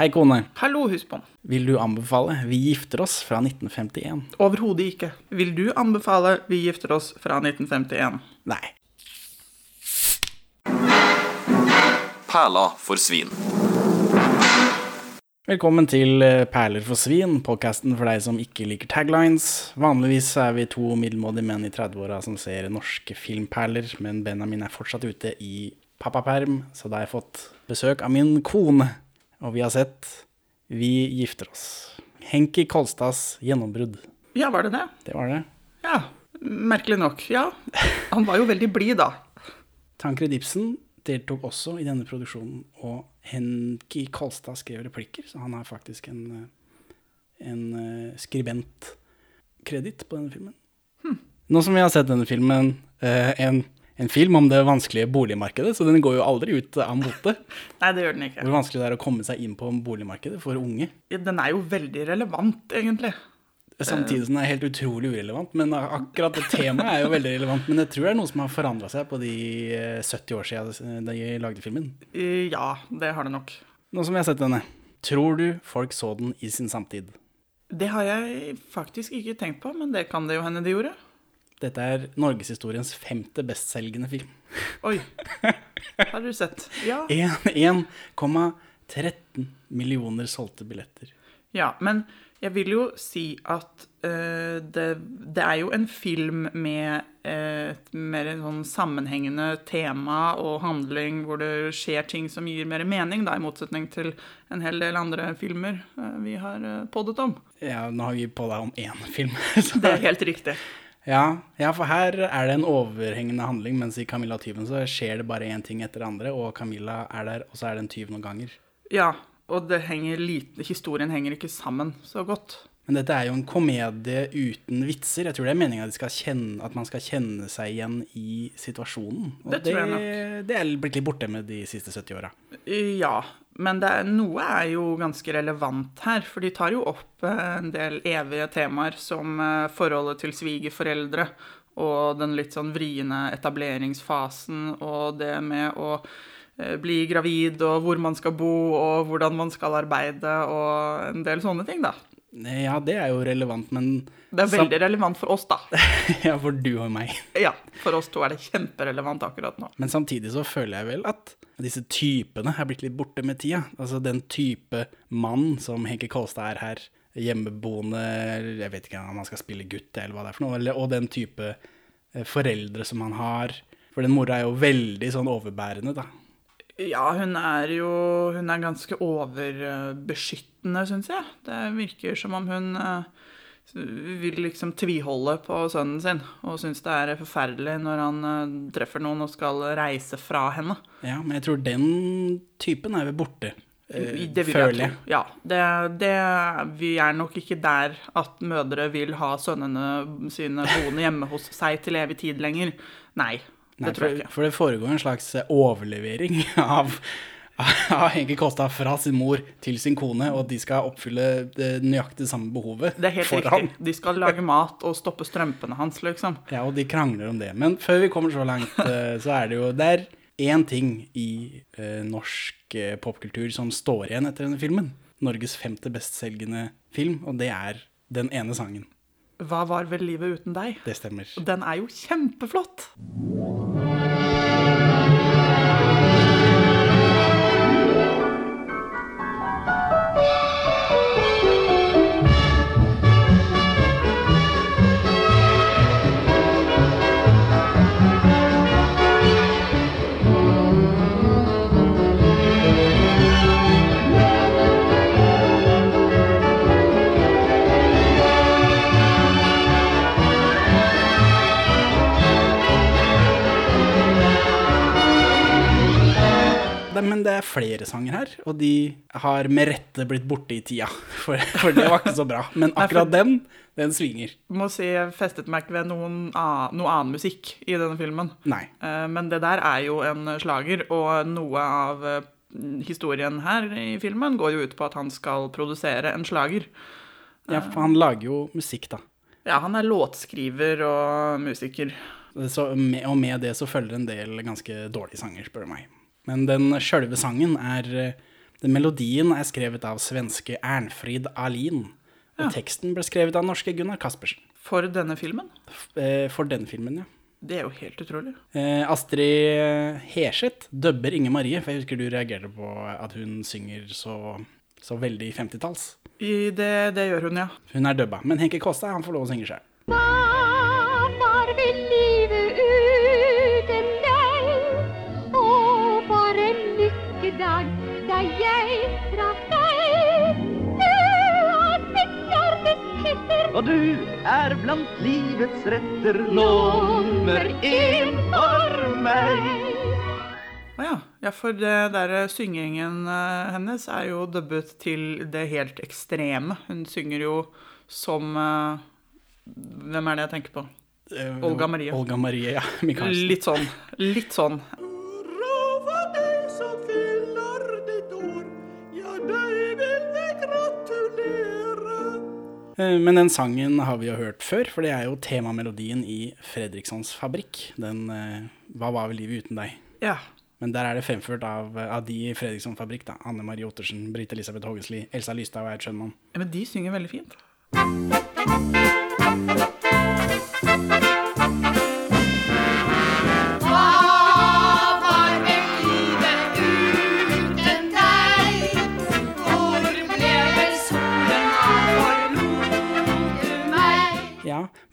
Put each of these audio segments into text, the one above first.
Hei, kone. Hallo, husbond. Vil du anbefale Vi gifter oss fra 1951? Overhodet ikke. Vil du anbefale Vi gifter oss fra 1951? Nei. Perla for svin. Velkommen til eh, Perler for svin, podkasten for deg som ikke liker taglines. Vanligvis er vi to middelmådige menn i 30-åra som ser norske filmperler, men Benjamin er fortsatt ute i pappaperm, så da har jeg fått besøk av min kone. Og vi har sett Vi gifter oss. Henki Kolstads gjennombrudd. Ja, var det det? Det var det. Ja. Merkelig nok. Ja. Han var jo veldig blid, da. Tankred Ibsen deltok også i denne produksjonen, og Henki Kolstad skrev replikker, så han har faktisk en, en eh, skribentkreditt på denne filmen. Nå som vi har sett denne filmen, eh, en, en film om det vanskelige boligmarkedet, så den går jo aldri ut av mote. Nei, det gjør den ikke. Hvor vanskelig det er å komme seg inn på boligmarkedet for unge. Den er jo veldig relevant, egentlig. Samtidig som den er helt utrolig urelevant. Men akkurat det temaet er jo veldig relevant. Men jeg tror det er noe som har forandra seg på de eh, 70 år siden de lagde filmen. Eh, Ja, det har det nok. Nå som vi har sett denne, tror du folk så den i sin samtid? Det har jeg faktisk ikke tenkt på, men det kan det jo hende de gjorde. Dette er norgeshistoriens femte bestselgende film. Oi. Har du sett? Ja. 1,13 millioner solgte billetter. Ja, men jeg vil jo si at uh, det, det er jo en film med uh, et mer sånn sammenhengende tema og handling, hvor det skjer ting som gir mer mening, da, i motsetning til en hel del andre filmer uh, vi har poddet om. Ja, nå har vi podda om én film. Så. Det er helt riktig. Ja, ja, for her er det en overhengende handling, mens i Camilla og tyven så skjer det bare én ting etter det andre, og Camilla er der, og så er det en tyv noen ganger. Ja, og det henger lite, historien henger ikke sammen så godt. Men dette er jo en komedie uten vitser. Jeg tror det er meningen at, at man skal kjenne seg igjen i situasjonen. Og Det tror jeg nok. det er blitt litt borte med de siste 70 åra. Ja, men er, noe er jo ganske relevant her, for de tar jo opp eh, en del evige temaer som eh, forholdet til svigerforeldre og den litt sånn vriene etableringsfasen og det med å eh, bli gravid og hvor man skal bo og hvordan man skal arbeide og en del sånne ting, da. Ja, det er jo relevant, men Det er veldig relevant for oss, da. Ja, for du og meg. Ja, for oss to er det kjemperelevant akkurat nå. Men samtidig så føler jeg vel at disse typene er blitt litt borte med tida. Altså den type mann som Henke Kolstad er her, hjemmeboende, jeg vet ikke om han skal spille gutt eller hva det er for noe, og den type eh, foreldre som han har. For den mora er jo veldig sånn overbærende, da. Ja, hun er jo Hun er ganske overbeskyttende, syns jeg. Det virker som om hun eh, vil liksom tviholde på sønnen sin, og syns det er forferdelig når han eh, treffer noen og skal reise fra henne. Ja, men jeg tror den typen er vel borte, eh, Det vil føler jeg tro. Ja, det, det, vi er nok ikke der at mødre vil ha sønnene sine boende hjemme hos seg til evig tid lenger. Nei, det Nei, tror jeg ikke. for det foregår en slags eh, overlevering av, av Henke Kåstad fra sin mor til sin kone, og de skal oppfylle det nøyaktig samme behovet Det er helt for ham. De skal lage mat og stoppe strømpene hans, liksom. Ja, og de krangler om det. Men før vi kommer så langt, eh, så er det jo der er én ting i eh, norsk eh, popkultur som står igjen etter denne filmen. Norges femte bestselgende film, og det er den ene sangen. Hva var vel livet uten deg? Det stemmer. Og den er jo kjempeflott! Det, men det er flere sanger her, og de har med rette blitt borte i tida. For, for det var ikke så bra. Men akkurat den, den svinger. Må si jeg festet meg ikke ved noen annen, noe annen musikk i denne filmen. Nei. Eh, Men det der er jo en slager, og noe av eh, historien her i filmen går jo ut på at han skal produsere en slager. Ja, for han lager jo musikk, da. Ja, han er låtskriver og musiker. Så med, og med det så følger en del ganske dårlige sanger, spør du meg. Men den sjølve sangen er eh, Den melodien er skrevet av svenske Ernfrid Alin. Og teksten ble skrevet av norske Gunnar Caspersen. For denne filmen. F- eh, For denne filmen, ja. Det er jo helt utrolig. Eh, Astrid Herseth dubber Inge Marie, for jeg husker du reagerte på at hun synger så, så veldig 50-talls. Det, det gjør hun, ja. Hun er dubba. Men Henke Kåstad han får lov å synge sjøl. Og du er blant livets retter nummer én for meg. Å ja. ja, for det der syngingen eh, hennes er jo dubbet til det helt ekstreme. Hun synger jo som eh, Hvem er det jeg tenker på? Olga Marie. Olga Marie, ja. Michaelsen. Litt sånn. Litt sånn. Men den sangen har vi jo hørt før, for det er jo temamelodien i Fredrikssons Fabrikk. Den eh, Hva var vel livet uten deg? Ja. Men der er det fremført av, av de i Fredriksson Fabrikk, da. Anne Marie Ottersen, Britt Elisabeth Hågesli, Elsa Lystad og Aud Schønmann. Ja, Men de synger veldig fint.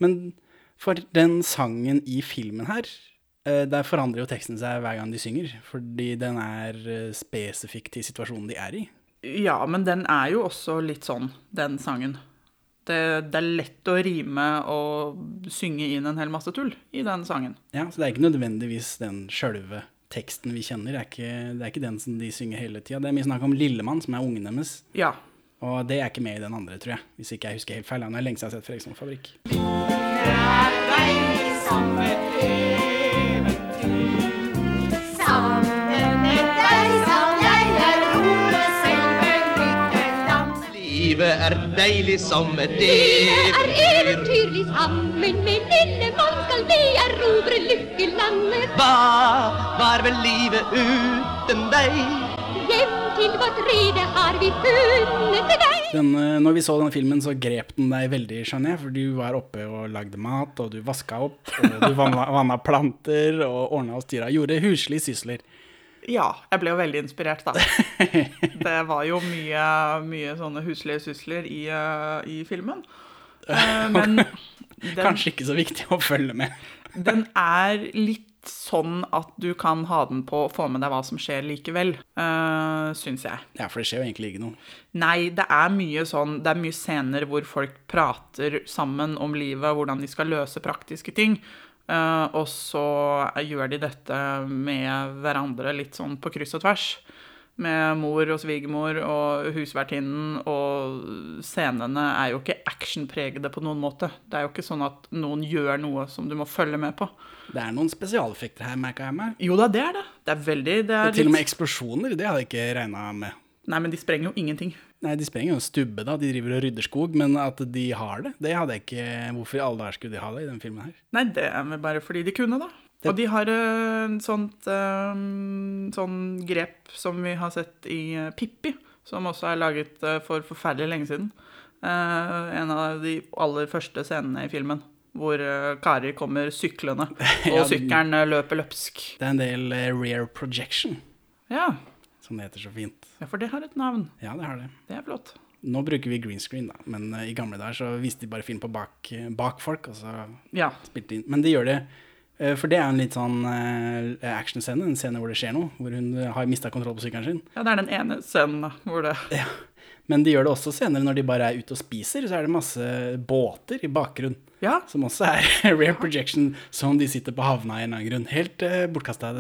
Men for den sangen i filmen her, eh, der forandrer jo teksten seg hver gang de synger. Fordi den er eh, spesifikk til situasjonen de er i. Ja, men den er jo også litt sånn, den sangen. Det, det er lett å rime og synge inn en hel masse tull i den sangen. Ja, Så det er ikke nødvendigvis den sjølve teksten vi kjenner. Det er ikke, det er ikke den som de synger hele tida. Det er mye snakk om Lillemann, som er ungen deres. Ja. Og det er ikke med i den andre, tror jeg. Hvis ikke jeg husker helt feil. Han er lenge siden jeg har sett Fredriksson Fabrikk. er deilig som et eventyr. Livet er eventyrlig sammen med lille mann skal vi erobre lykkelandet. Hva var vel livet uten deg? Hjem til vårt rede har vi funnet deg. Den, eh, når vi så denne filmen, så grep den deg veldig, skjønner jeg. For du var oppe og lagde mat, og du vaska opp, og du vanna, vanna planter og ordna og styra. Gjorde huslige sysler. Ja, jeg ble jo veldig inspirert, da. Det var jo mye, mye sånne huslige sysler i, eh, i filmen. Eh, Men den, Kanskje ikke så viktig å følge med. den er litt sånn at du kan ha den på og få med deg hva som skjer likevel, uh, syns jeg. Ja, for det skjer jo egentlig ikke noe. Nei, det er mye sånn Det er mye scener hvor folk prater sammen om livet, hvordan de skal løse praktiske ting. Uh, og så gjør de dette med hverandre litt sånn på kryss og tvers. Med mor og svigermor og husvertinnen, og scenene er jo ikke actionpregede på noen måte. Det er jo ikke sånn at noen gjør noe som du må følge med på. Det er noen spesialeffekter her, merka jeg meg. Jo da, det er det. Det er veldig det er Til og med eksplosjoner, det hadde jeg ikke regna med. Nei, men de sprenger jo ingenting. Nei, de sprenger jo en stubbe, da. De driver og rydder skog. Men at de har det, det hadde jeg ikke Hvorfor i alle dager skulle de ha det i den filmen her? Nei, det er vel bare fordi de kunne, da. Og de har et sånt um, sånn grep som vi har sett i eh, Pippi, som også er laget eh, for forferdelig lenge siden. Uh, en av de aller første scenene i filmen, hvor eh, Kari kommer syklende, og Ja, sykkelen eh, løper løpsk. Det er en del rare rear projection, Ja. som det heter så fint. ja, for det har et navn. Ja, det har det. Det er flott. Nå bruker vi green screen, da. Men eh, i gamle dager så viste de bare film på bak, bak folk, og så Ja. spilte de inn. Men de gjør det eh, For det er en litt sånn eh, actionscene, en scene hvor det skjer noe. Hvor hun eh, har mista kontroll på sykkelen sin. ja, det er den ene scenen da, hvor det Men de gjør det også senere når de bare er ute og spiser. Så er det masse båter i bakgrunnen. Ja, Som også er rear projection, som de sitter på havna i en eller annen grunn. Helt uh, bortkasta.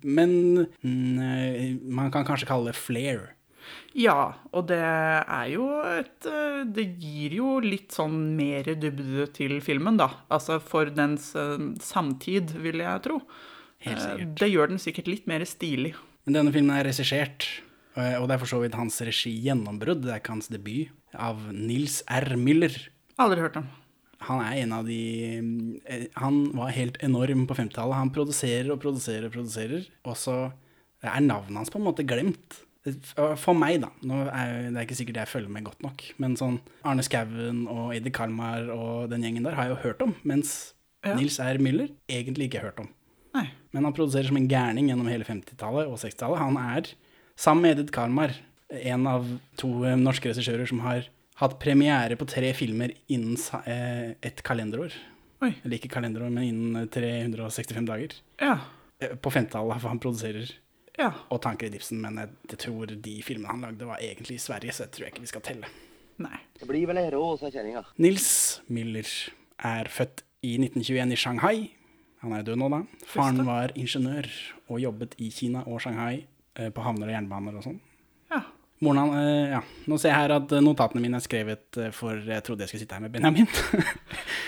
Men mm, eh, man kan kanskje kalle det flair. Ja, og det er jo et eh, Det gir jo litt sånn mer dybde til filmen, da. Altså for dens eh, samtid, vil jeg tro. Helt Eh, sikkert. Det gjør den sikkert litt mer stilig. Men denne filmen er regissert, og det er for så vidt hans regi-gjennombrudd. Det er ikke hans debut. Av Nils R. Müller. Aldri hørt om. Han er en av de Han var helt enorm på 50-tallet. Han produserer og produserer og produserer, og så er navnet hans på en måte glemt. For meg, da. Nå er det er ikke sikkert jeg følger med godt nok. Men sånn Arne Skouen og Eddie Kalmar og den gjengen der har jeg jo hørt om. Mens Ja. Nils R. Müller egentlig ikke hørt om. Nei. Men han produserer som en gærning gjennom hele 50-tallet og 60-tallet. Han er, sammen med Edith Kalmar, en av to eh, norske regissører som har hatt premiere på tre filmer innen eh, et kalenderår. Oi. Eller ikke kalenderår, men innen 365 dager. Ja. Eh, På 50-tallet, for han produserer Ja. og i Ibsen, men jeg, jeg tror de filmene han lagde var egentlig i Sverige, så jeg tror jeg ikke vi skal telle. Nei. Det blir vel ei rå, kjerringa. Nils Müller er født i 1921 i Shanghai. Han er død nå, da. Faren var ingeniør og jobbet i Kina og Shanghai eh, på havner og jernbaner og sånn. Ja. Moren han, eh, ja. Nå ser jeg her at eh, notatene mine er skrevet for jeg trodde jeg skulle sitte her med Benjamin.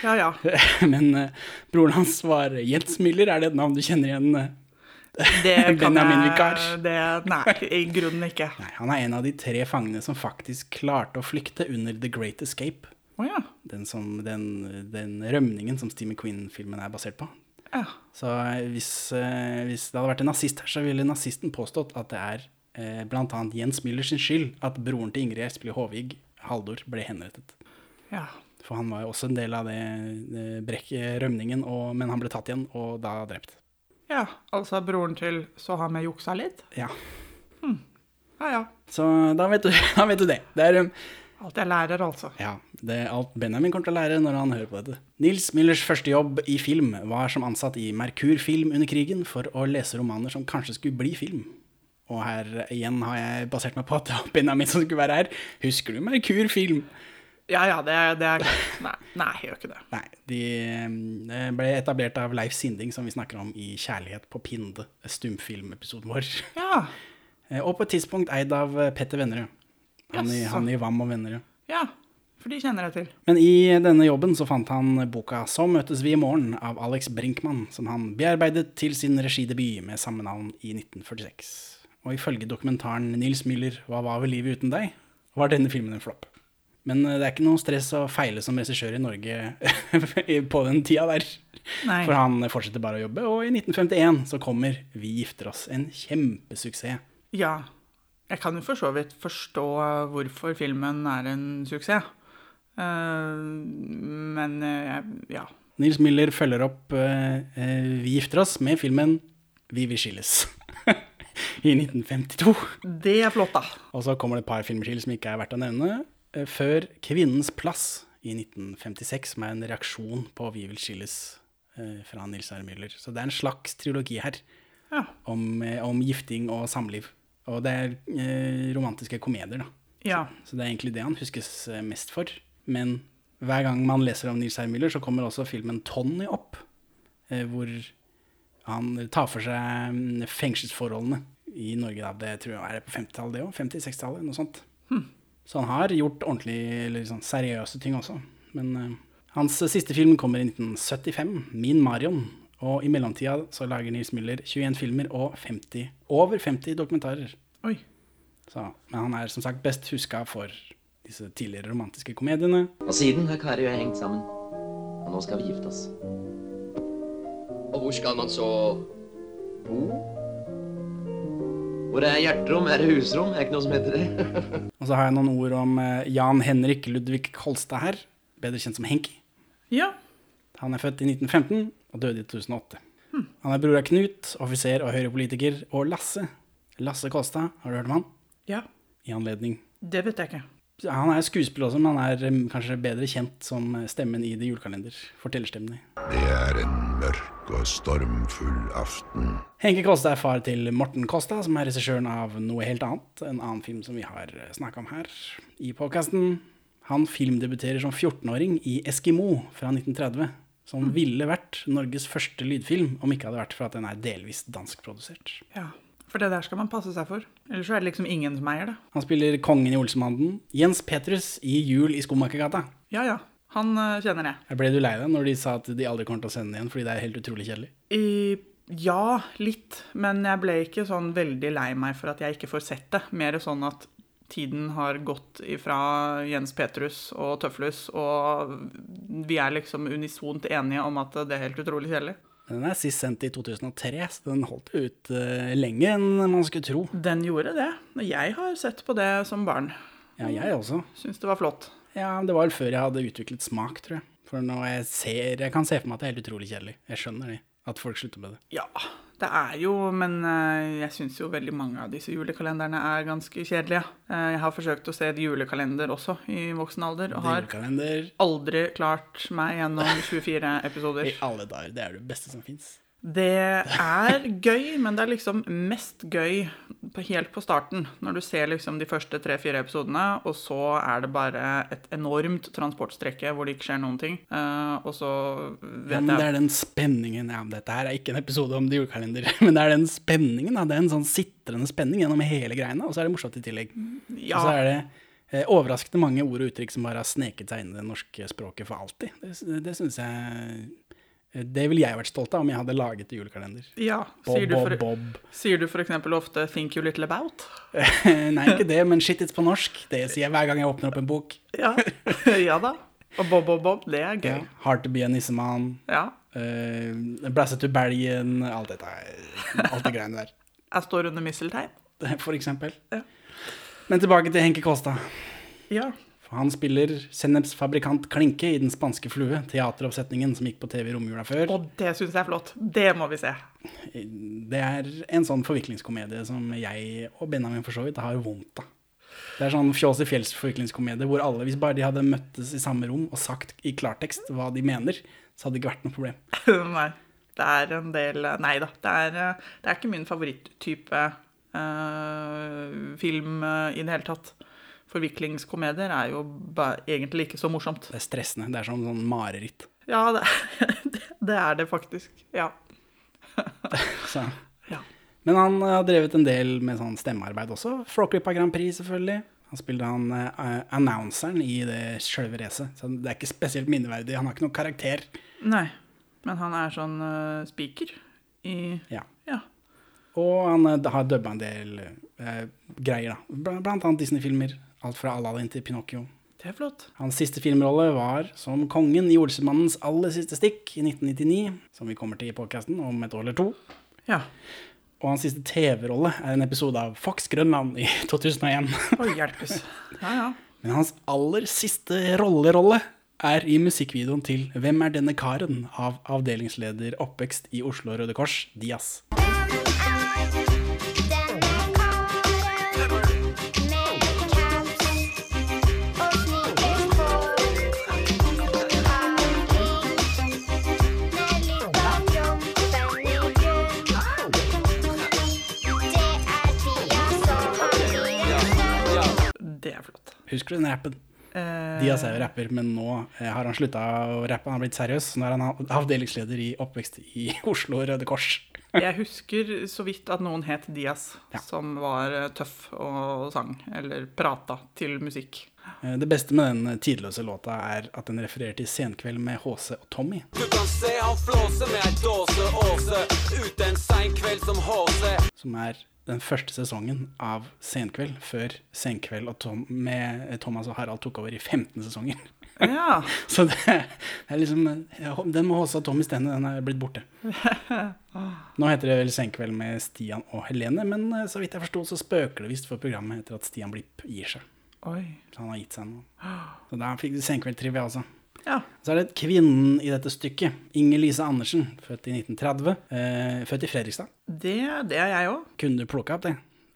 Ja, ja. Men broren hans var Jens Müller. Er det et navn du kjenner igjen? Det kan jeg Vikar. det, Nei, i grunnen ikke. Nei, han er en av de tre fangene som faktisk klarte å flykte under The Great Escape. Oh, ja. Den, som, den, den rømningen som Steve McQueen-filmen er basert på. ja. Så eh, hvis, eh, hvis det hadde vært en nazist her, så ville nazisten påstått at det er eh, annet Jens Müller sin skyld at broren til Ingrid Espelid Håvig, Haldor, ble henrettet. Ja. For han var jo også en del av det, det brekket, rømningen, og, men han ble tatt igjen, og da drept. Ja. Altså broren til så har vi juksa litt? Ja, Ja ja. så da vet du, da vet du det. Det er, um, Alt jeg lærer, altså. ja, det er alt Benjamin kommer til å lære når han hører på dette. Nils Millers første jobb i film var som ansatt i Merkur Film under krigen for å lese romaner som kanskje skulle bli film. Og her igjen har jeg basert meg på at det var Benjamin som skulle være her. Husker du Merkur Film? Ja ja, det, det er. Nei, nei, jeg gjør ikke det. Nei, de eh, ble etablert av Leif Sinding, som vi snakker om i Kjærlighet på Pinde, stumfilmepisoden vår. Ja. Eh, Og på et tidspunkt eid av eh, Petter Vennerød. Han, yes. Han i Vam og Vennerød. Ja. For de kjenner jeg til. Men i denne jobben så fant han boka 'Så møtes vi i morgen' av Alex Brinkmann, som han bearbeidet til sin regidebut med samme navn i 1946. Og ifølge dokumentaren 'Nils Müller hva var vel livet uten deg?' var denne filmen en flopp. Men eh, det er ikke noe stress å feile som regissør i Norge på den tida der. Nei. For han fortsetter bare å jobbe, og i 1951 så kommer 'Vi gifter oss', en kjempesuksess. Ja. Jeg kan jo for så vidt forstå hvorfor filmen er en suksess. Eh, men eh, ja. Nils Müller følger opp eh, eh, 'Vi gifter oss' med filmen 'Vi vil skilles' i 1952. Det er flott, da. Og så kommer det et par filmer til som ikke er verdt å nevne, eh, før 'Kvinnens plass' i 1956, som er en reaksjon på 'Vi vil skilles' eh, fra Nils R. Müller. Så det er en slags trilogi her Ja. om, eh, om gifting og samliv. Og det er eh, romantiske komedier, da. ja. Så det er egentlig det han huskes eh, mest for. Men hver gang man leser om Nils R. Müller, så kommer også filmen 'Tony' opp, eh, hvor han tar for seg mm, fengselsforholdene i Norge. Da. Det tror jeg er på 50-tallet, det òg. 50-60-tallet, noe sånt. Så han har gjort ordentlig eller sånn seriøse ting også. Men uh, hans siste film kommer i 1975, 'Min Marion'. Og i mellomtida så lager Nils Müller 21 filmer og 50, over 50 dokumentarer. Oi. Så, men han er som sagt best huska for disse tidligere romantiske komediene. Og siden har Kari og jeg hengt sammen. Og nå skal vi gifte oss. Og hvor skal man så bo? Hvor er hjerterom? Er det husrom? Er det ikke noe som heter det? Og så har jeg noen ord om eh, Jan Henrik Ludvig Kolstad her, bedre kjent som Henki. Ja. Han er født i 1915 og døde i 2008. Han er bror av Knut, offiser og høyrepolitiker, og Lasse. Lasse Kolstad, har du hørt om han? Ja. I anledning. Det vet jeg ikke. Han er skuespiller også, men han er eh, kanskje bedre kjent som stemmen i The Julekalender. Fortellerstemmen i. Det er en mørk og stormfull aften. Henke Kåstad er far til Morten Kåstad, som er regissøren av noe helt annet. En annen film som vi har snakka om her i podkasten. Han filmdebuterer som 14-åring i Eskimo fra 1930. Som ville vært Norges første lydfilm, om ikke hadde vært for at den er delvis danskprodusert. Ja. For det der skal man passe seg for. Ellers så er det liksom ingen som eier det. Han spiller kongen i Olsenbanden. Jens Petrus i Jul i Skomakergata. Ja ja. Han eh, kjenner jeg. Ble du lei deg når de sa at de aldri kommer til å sende den igjen fordi det er helt utrolig kjedelig? I, ja, litt. Men jeg ble ikke sånn veldig lei meg for at jeg ikke får sett det. Mer sånn at tiden har gått ifra Jens Petrus og Tøflus, og vi er liksom unisont enige om at det er helt utrolig kjedelig. Den er sist sendt i 2003, så den holdt ut uh, lenger enn man skulle tro. Den gjorde det. Jeg har sett på det som barn. Ja, jeg også. Syns det var flott. Ja, det var vel før jeg hadde utviklet smak, tror jeg. For når jeg ser Jeg kan se for meg at det er helt utrolig kjedelig. Jeg skjønner det. At folk slutter med det. Ja, det er jo Men eh, jeg syns jo veldig mange av disse julekalenderne er ganske kjedelige. Eh, Jeg har forsøkt å se et julekalender også i voksen alder, og har aldri klart meg gjennom 24 episoder. i alle dager. Det er det beste som fins. Det er gøy, men det er liksom mest gøy helt på starten. Når du ser liksom de første tre-fire episodene, og så er det bare et enormt transportstrekke hvor det ikke skjer noen ting. Uh, og så vet men det er den spenningen ja, Dette her er ikke en episode om julekalender, men det er den spenningen. Da. Det er en sånn sitrende spenning gjennom hele greiene, og så er det morsomt i tillegg. Ja. Og så er det eh, overraskende mange ord og uttrykk som bare har sneket seg inn i det norske språket for alltid. Det, det synes jeg Det ville jeg vært stolt av om jeg hadde laget en julekalender. Ja, Bob, sier du, for, Bob, Bob. sier du for eksempel ofte 'think you little about'? Nei, ikke det, men shit, it's på norsk. Det sier jeg hver gang jeg åpner opp en bok. Ja, ja da. Og Bob, Bob, Bob, det er Ja. gøy. Hard to be a nissemann. Ja. Uh, Blæsse to belgen. Alt dette. Alt det greiene der. Jeg står under misteltein. For eksempel. Ja. Men tilbake til Henke Kåstad. Ja. Han spiller sennepsfabrikant Klinke i Den spanske flue, teateroppsetningen som gikk på TV i romjula før. Og det syns jeg er flott. Det må vi se. Det er en sånn forviklingskomedie som jeg og Benjamin for så vidt har vondt av. Det er sånn Fjås i fjells forviklingskomedie hvor alle, hvis bare de hadde møttes i samme rom og sagt i klartekst hva de mener, så hadde det ikke vært noe problem. Nei. Det er en del Nei da. Det er, eh, det er ikke min favoritttype uh, film uh, i det hele tatt. Forviklingskomedier er jo egentlig ikke så morsomt. Det er stressende. Det er sånn, sånn mareritt. Ja, det, det, er det faktisk. Ja. Så. Ja. Men han har drevet en del med sånn stemmearbeid også. Flåklypa Grand Prix, selvfølgelig. Han spilte han uh, annonseren i det sjølve racet. Så det er ikke spesielt minneverdig. Han har ikke noen karakter. Nei. Men han er sånn uh, speaker i Ja. Ja. Og han eh, har dubba en del eh, greier, da. Bl- Blant annet Disney-filmer. Alt fra Aladdin til Pinocchio. Det er flott. Hans siste filmrolle var som kongen i Olsemannens aller siste stikk i 1999, som vi kommer til i podkasten om et år eller to. Ja. Og hans siste TV-rolle er en episode av Fox Grønland i 2001. Å hjelpes. Ja, ja. Men hans aller siste rollerolle er i musikkvideoen til 'Hvem er denne karen?' av avdelingsleder oppvekst i Oslo Røde Kors, Dias. Husker du den rappen? Uh, Diaz er jo rapper, men nå eh, har han slutta å rappe. Han har blitt seriøs. Nå er han avdelingsleder i oppvekst i Oslo Røde Kors. Jeg husker så vidt at noen het Diaz, Ja. som var eh, tøff og sang, eller prata til musikk. Eh, Det beste med den tidløse låta er at den refererer til Senkveld med HC og Tommy. Du kan se han flåse med ei dåse åse ut en sein kveld som HC. som er den første sesongen av Senkveld, før Senkveld og Tom, med Thomas og Harald tok over i 15 sesonger. Ja. Så det, det er liksom Den med HC og Tommy i den er blitt borte. Nå heter det vel Senkveld med Stian og Helene, men eh, så vidt jeg forsto, så spøker det visst for programmet etter at Stian Blipp gir seg. Oi. Så han har gitt seg nå. Så da fikk du Senkveld-trivia også. Ja. Så er det kvinnen i dette stykket, Inger Lise Andersen, født i 1930, eh, født i Fredrikstad. Det, det er jeg òg. Kunne du plukka opp det?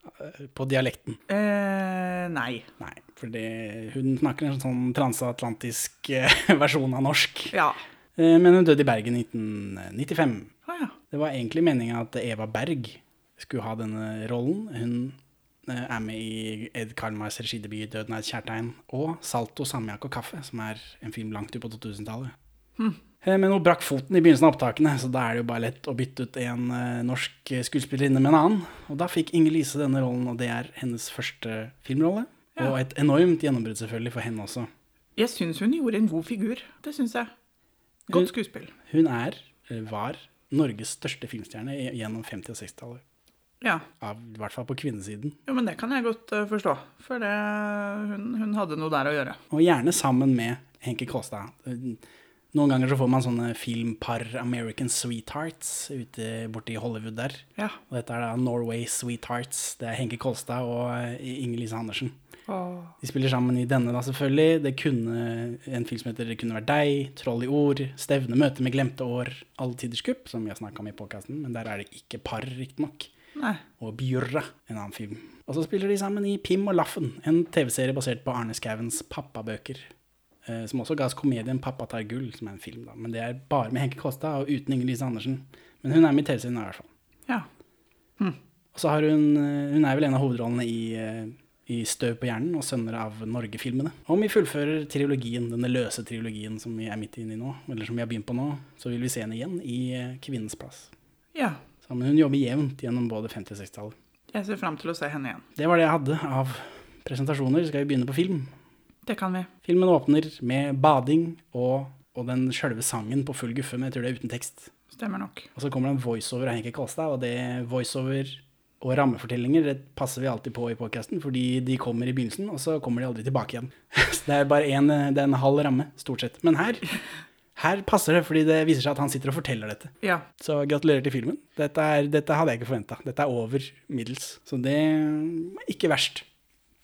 Eh, På dialekten? Eh, nei. Nei, for hun snakker en sånn transatlantisk eh, versjon av norsk. Ja. Eh, Men hun døde i Bergen i 1995. Ah, ja. Det var egentlig meninga at Eva Berg skulle ha denne rollen. Hun er med i Ed Karlmars regidebut 'Døden er et kjærtegn' og 'Salto, samjakk og kaffe', som er en film langt ut på 2000-tallet. Hm. Eh, Men hun brakk foten i begynnelsen av opptakene, så da er det jo bare lett å bytte ut en eh, norsk skuespillerinne med en annen. Og da fikk Inger Lise denne rollen, og det er hennes første filmrolle. Ja. Og et enormt gjennombrudd selvfølgelig for henne også. Jeg syns hun gjorde en god figur. Det syns jeg. Godt skuespill. Hun er, eh, var, Norges største filmstjerne gjennom 50- og 60-tallet. Ja. ja. I hvert fall på kvinnesiden. Jo, men det kan jeg godt uh, forstå. For det, hun, hun hadde noe der å gjøre. Og gjerne sammen med Henke Kolstad. Noen ganger så får man sånne filmpar American Sweethearts ute borti Hollywood der. Ja. Og dette er da Norway Sweethearts. Det er Henke Kolstad og eh, Inger-Lise Andersen. Åh. De spiller sammen i denne, da, selvfølgelig. Det kunne en film som heter Det kunne vært deg, Troll i ord, Stevne, møte med glemte år, Alle tiders kupp, som vi har snakka om i podkasten, men der er det ikke par, riktignok. Nei. Og Bjørra, en annen film. Og så spiller de sammen i Pim og Laffen, en TV-serie basert på Arne Skauvens pappabøker. eh, Som også ga oss komedien 'Pappa tar gull', som er en film, da. Men det er bare med Henke Kåstad og uten Inger-Lise Andersen. Men hun er med i TV-serien i hvert fall. Ja. Og så har hun eh, Hun er vel en av hovedrollene i, eh, i Støv på hjernen og Sønner av Norge-filmene. Om vi fullfører trilogien, denne løse trilogien som vi er midt inne i nå, eller som vi har begynt på nå, så vil vi se henne igjen i eh, Kvinnens plass. ja. Så, men hun jobber jevnt gjennom både 50- og 60-tallet. Jeg ser fram til å se henne igjen. Det var det jeg hadde av presentasjoner. Skal vi begynne på film? Det kan vi. Filmen åpner med bading og, og den sjølve sangen på full guffe, men jeg tror det er uten tekst. Stemmer nok. Og så kommer det en voiceover av Henke Kolstad, og det voiceover og rammefortellinger det passer vi alltid på i podcasten, fordi de kommer i begynnelsen, og så kommer de aldri tilbake igjen. Så det er bare en, det er en halv ramme, stort sett. Men her, her passer det, fordi det viser seg at han sitter og forteller dette. Ja. Så gratulerer til filmen. Dette, er, dette hadde jeg ikke forventa. Dette er over middels. Så det er ikke verst.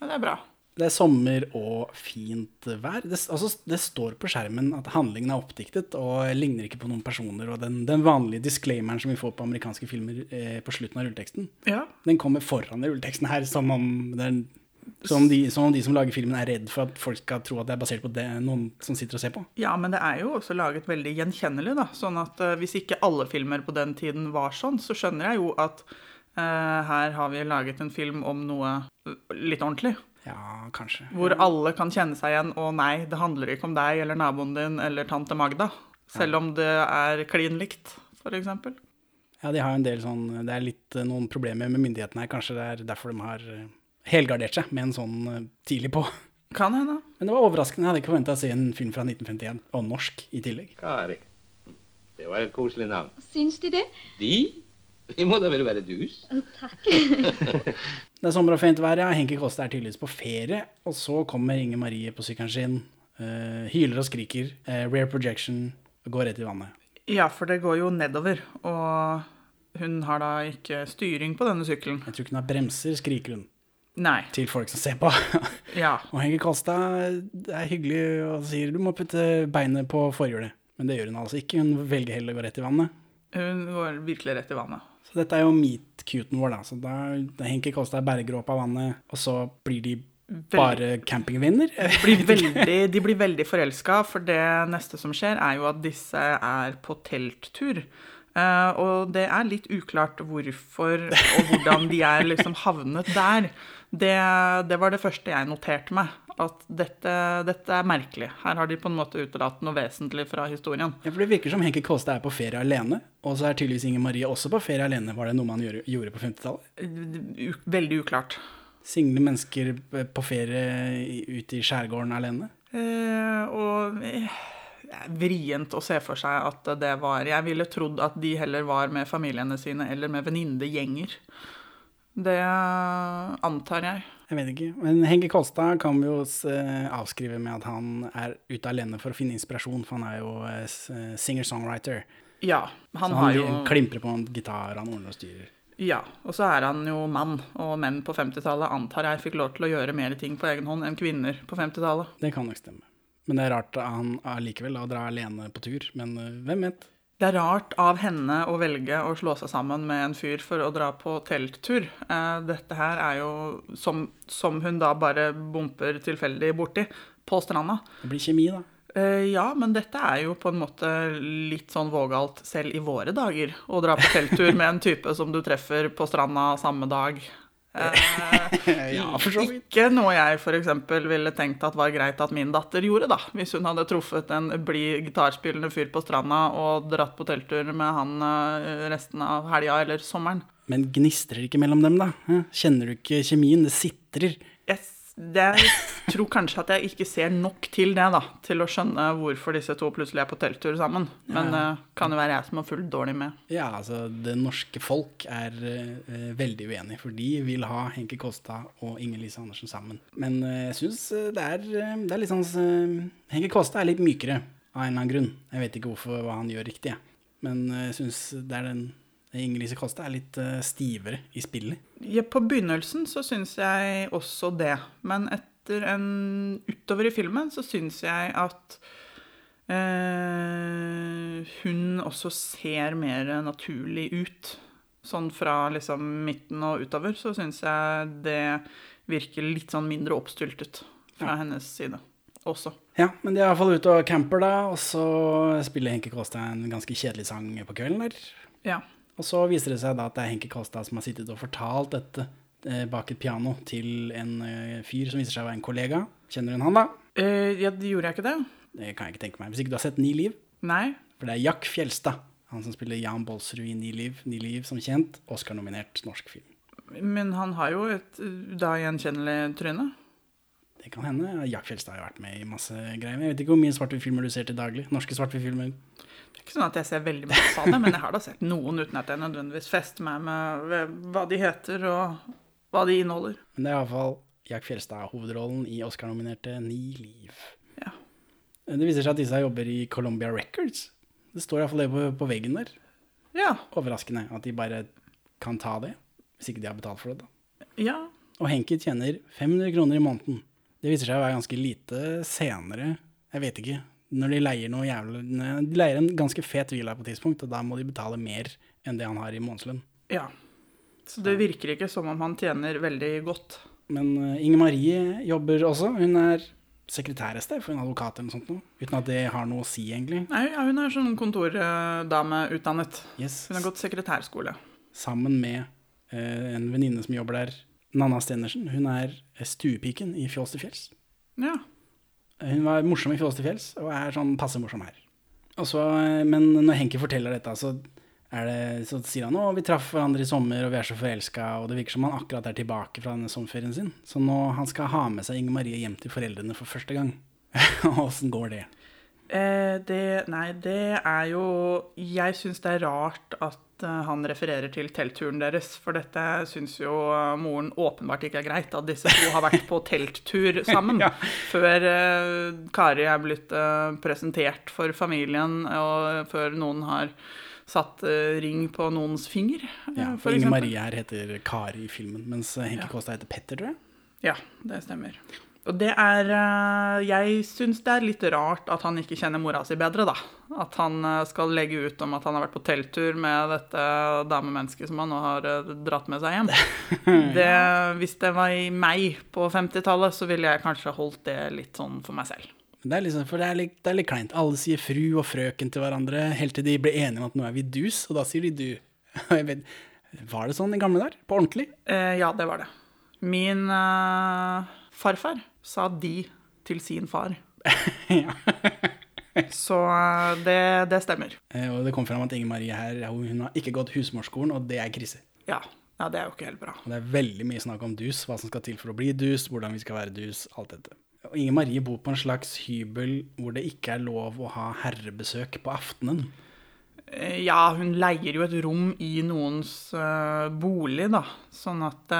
ja, det er bra. Det er sommer og fint vær. Det, altså, det står på skjermen at handlingen er oppdiktet og ligner ikke på noen personer. Og den, den vanlige disclaimeren som vi får på amerikanske filmer eh, på slutten av rulleteksten, Ja. den kommer foran i rulleteksten her, som om, er, som, om de, som de som lager filmen er redd for at folk skal tro at det er basert på det noen som sitter og ser på. Ja, men det er jo også laget veldig gjenkjennelig, da. Sånn at uh, hvis ikke alle filmer på den tiden var sånn, så skjønner jeg jo at uh, her har vi laget en film om noe eh, litt ordentlig. Ja, kanskje. Hvor alle kan kjenne seg igjen. Og nei, det handler ikke om deg eller naboen din eller tante Magda. Selv om det er klin likt, f.eks. Ja, de har en del sånn Det er litt noen problemer med myndighetene her. Kanskje det er derfor de har helgardert seg med en sånn eh, tidlig på. Kan hende. Men det var overraskende. Jeg hadde ikke forventa å se en film fra 1951, og norsk i tillegg. Kari. Det var et koselig navn. Syns de det? De? De må da vel være dus? Takk. Det er sommer og fint vær, ja. Henke Kåste er tydeligvis på ferie. Og så kommer Inger Marie på sykkelen sin, uh, hyler og skriker, uh, rare projection, og går rett i vannet. Ja, for det går jo nedover. Og hun har da ikke styring på denne sykkelen. Jeg tror ikke hun har bremser, skriker hun Nei. til folk som ser på. Ja. og Henke Kolstad er hyggelig og sier du må putte beinet på forhjulet. Men det gjør hun altså ikke. Hun velger heller å gå rett i vannet. Hun går virkelig rett i vannet. Så dette er jo meet-cuten vår, da. Så da, da Henke Kolstad berger opp av vannet, og så blir de bare campingvenner. De blir veldig forelska, for det neste som skjer, er jo at disse er på telttur. Eh, og det er litt uklart hvorfor og hvordan de er liksom havnet der. Det, det var det første jeg noterte meg. At dette, dette er merkelig. Her har de på en måte utelatt noe vesentlig fra historien. Ja, for Det virker som Henke Kolstad er på ferie alene, og så er tydeligvis Inger Marie også på ferie alene. Var det noe man gjorde, gjorde på 50-tallet? Veldig uklart. Single mennesker på ferie ute i skjærgården alene? Eh, og eh, vrient å se for seg at det var Jeg ville trodd at de heller var med familiene sine eller med venninnegjenger. Det antar jeg. Jeg vet ikke. Men Henke Kolstad kan vi jo eh, avskrive med at han er ute alene for å finne inspirasjon, for han er jo eh, eh, singer-songwriter. Ja, han så har han jo klimprer på en gitar, han ordner og styrer. Ja, og så er han jo mann, og menn på 50-tallet antar jeg fikk lov til å gjøre mer ting på egen hånd enn kvinner på 50-tallet. Det kan nok stemme. Men det er rart han allikevel drar alene på tur. Men hvem vet? Det er rart av henne å velge å slå seg sammen med en fyr for å dra på telttur. Eh, dette her er jo som, som hun da bare bumper tilfeldig borti på stranda. Det blir kjemi, da. Eh, ja, men dette er jo på en måte litt sånn vågalt selv i våre dager. Å dra på telttur med en type som du treffer på stranda samme dag. Eh, Ja, for så vidt. Ikke noe jeg f.eks. ville tenkt at var greit at min datter gjorde, da. Hvis hun hadde truffet en blid gitarspillende fyr på stranda og dratt på telttur med han eh, resten av helga eller sommeren. Men gnistrer ikke mellom dem, da? Kjenner du ikke kjemien? Det sitrer. Jeg, s- det, jeg tror kanskje at jeg ikke ser nok til det, da. Til å skjønne hvorfor disse to plutselig er på telttur sammen. Men Ja. uh, kan jo være jeg som har fulgt dårlig med. Ja, altså, det norske folk er uh, veldig uenig, for de vil ha Henke Kåstad og Inger-Lise Andersen sammen. Men uh, jeg syns det, er, det er litt sånn Henke Kåstad er litt mykere. av en eller annen grunn. Jeg vet ikke hvorfor hva han gjør riktig, jeg. Men jeg syns det er den Inger-Lise Kåss er litt eh, stivere i spillet. Ja, på begynnelsen så syns jeg også det. Men etter en Utover i filmen så syns jeg at eh, hun også ser mer naturlig ut. Sånn fra liksom midten og utover så syns jeg det virker litt sånn mindre oppstyltet fra hennes side også. Ja, men de er iallfall ute og camper, da, og så spiller Henke Kåstad en ganske kjedelig sang på kvelden der. Ja. Og så viser det seg da at det er Henke Kolstad som har sittet og fortalt dette eh, bak et piano til en eh, fyr som viser seg å være en kollega. Kjenner hun han, da? Eh, ja, gjorde jeg ikke det? Det kan jeg ikke tenke meg. Hvis ikke du har sett Ni liv. Nei. For det er Jack Fjelstad, han som spiller Jan Bolsrud i Ni liv. Ni liv, som kjent, Oscar-nominert norsk film. Men han har jo et eh, da gjenkjennelig tryne. Det kan hende. Jack Fjelstad har jo vært med i masse greier. Jeg vet ikke hvor mye svart-hvitt-filmer du ser til daglig. Norske svart-hvitt-filmer. Ikke sånn at jeg ser veldig masse av det, men jeg har da sett noen uten at jeg nødvendigvis fester meg med hva de heter og hva de inneholder. Men det er iallfall Jack Fjelstad hovedrollen i Oscar-nominerte Ni liv. Ja. Det viser seg at disse jobber i Columbia Records. Det står iallfall det på, på veggen der. Ja. Overraskende at de bare kan ta det, hvis ikke de har betalt for det. da. Ja. Og Henki tjener 500 kroner i måneden. Det viser seg å være ganske lite senere. Jeg vet ikke. Når de leier noe jævlig De leier en ganske fet villa på et tidspunkt, og da må de betale mer enn det han har i månedslønn. ja. Så det virker ikke som om han tjener veldig godt. Men uh, Inger Marie jobber også. Hun er sekretær et sted for en advokat eller noe sånt. Noe, uten at det har noe å si, egentlig. Nei, ja, hun er sånn kontordame utdannet. Yes. Hun har gått sekretærskole. Sammen med uh, en venninne som jobber der, Nanna Stenersen. Hun er stuepiken i Fjås til fjells. Ja. Hun var morsom i Fjås til fjells, og er sånn passe morsom her. Så, eh, men når Henki forteller dette, så, det, så sier han at vi traff hverandre i sommer, og vi er så forelska, og det virker som han akkurat er tilbake fra denne sommerferien sin. Så nå han skal ha med seg Inger Marie hjem til foreldrene for første gang. Åssen går det? Eh, det Nei, det er jo Jeg syns det er rart at eh, han refererer til teltturen deres, for dette syns jo eh, moren åpenbart ikke er greit. At disse to har vært på telttur sammen Ja. før eh, Kari er blitt presentert for familien, og før noen har satt ring på noens finger, Ja, for for Inger. Marie her heter Kari i filmen, mens Henke Ja. Kåstad heter Petter, tror jeg. Ja, det stemmer. Og det er eh, Jeg syns det er litt rart at han ikke kjenner mora si bedre, da. At han eh, skal legge ut om at han har vært på telttur med dette damemennesket som han nå har eh, dratt med seg hjem. Det, hvis det var i meg på 50-tallet, så ville jeg kanskje holdt det litt sånn for meg selv. Det er, liksom, det er, litt, det er litt kleint. Alle sier fru og frøken til hverandre, helt til de blir enige om at nå er vi dus, og da sier de du. Vet, var det sånn i gamle der? På ordentlig? Eh, ja, det var det. Min uh, farfar sa de til sin far. Så eh, det, det stemmer. Eh, Og det kom fram at Inger Marie her hun har ikke gått husmorskolen, og det er krise. Ja. ja, det er jo ikke helt bra. Og det er veldig mye snakk om dus, hva som skal til for å bli dus, hvordan vi skal være dus, alt dette. Og Inger Marie bor på en slags hybel hvor det ikke er lov å ha herrebesøk på aftenen. Eh, Ja, hun leier jo et rom i noens bolig, da. Sånn at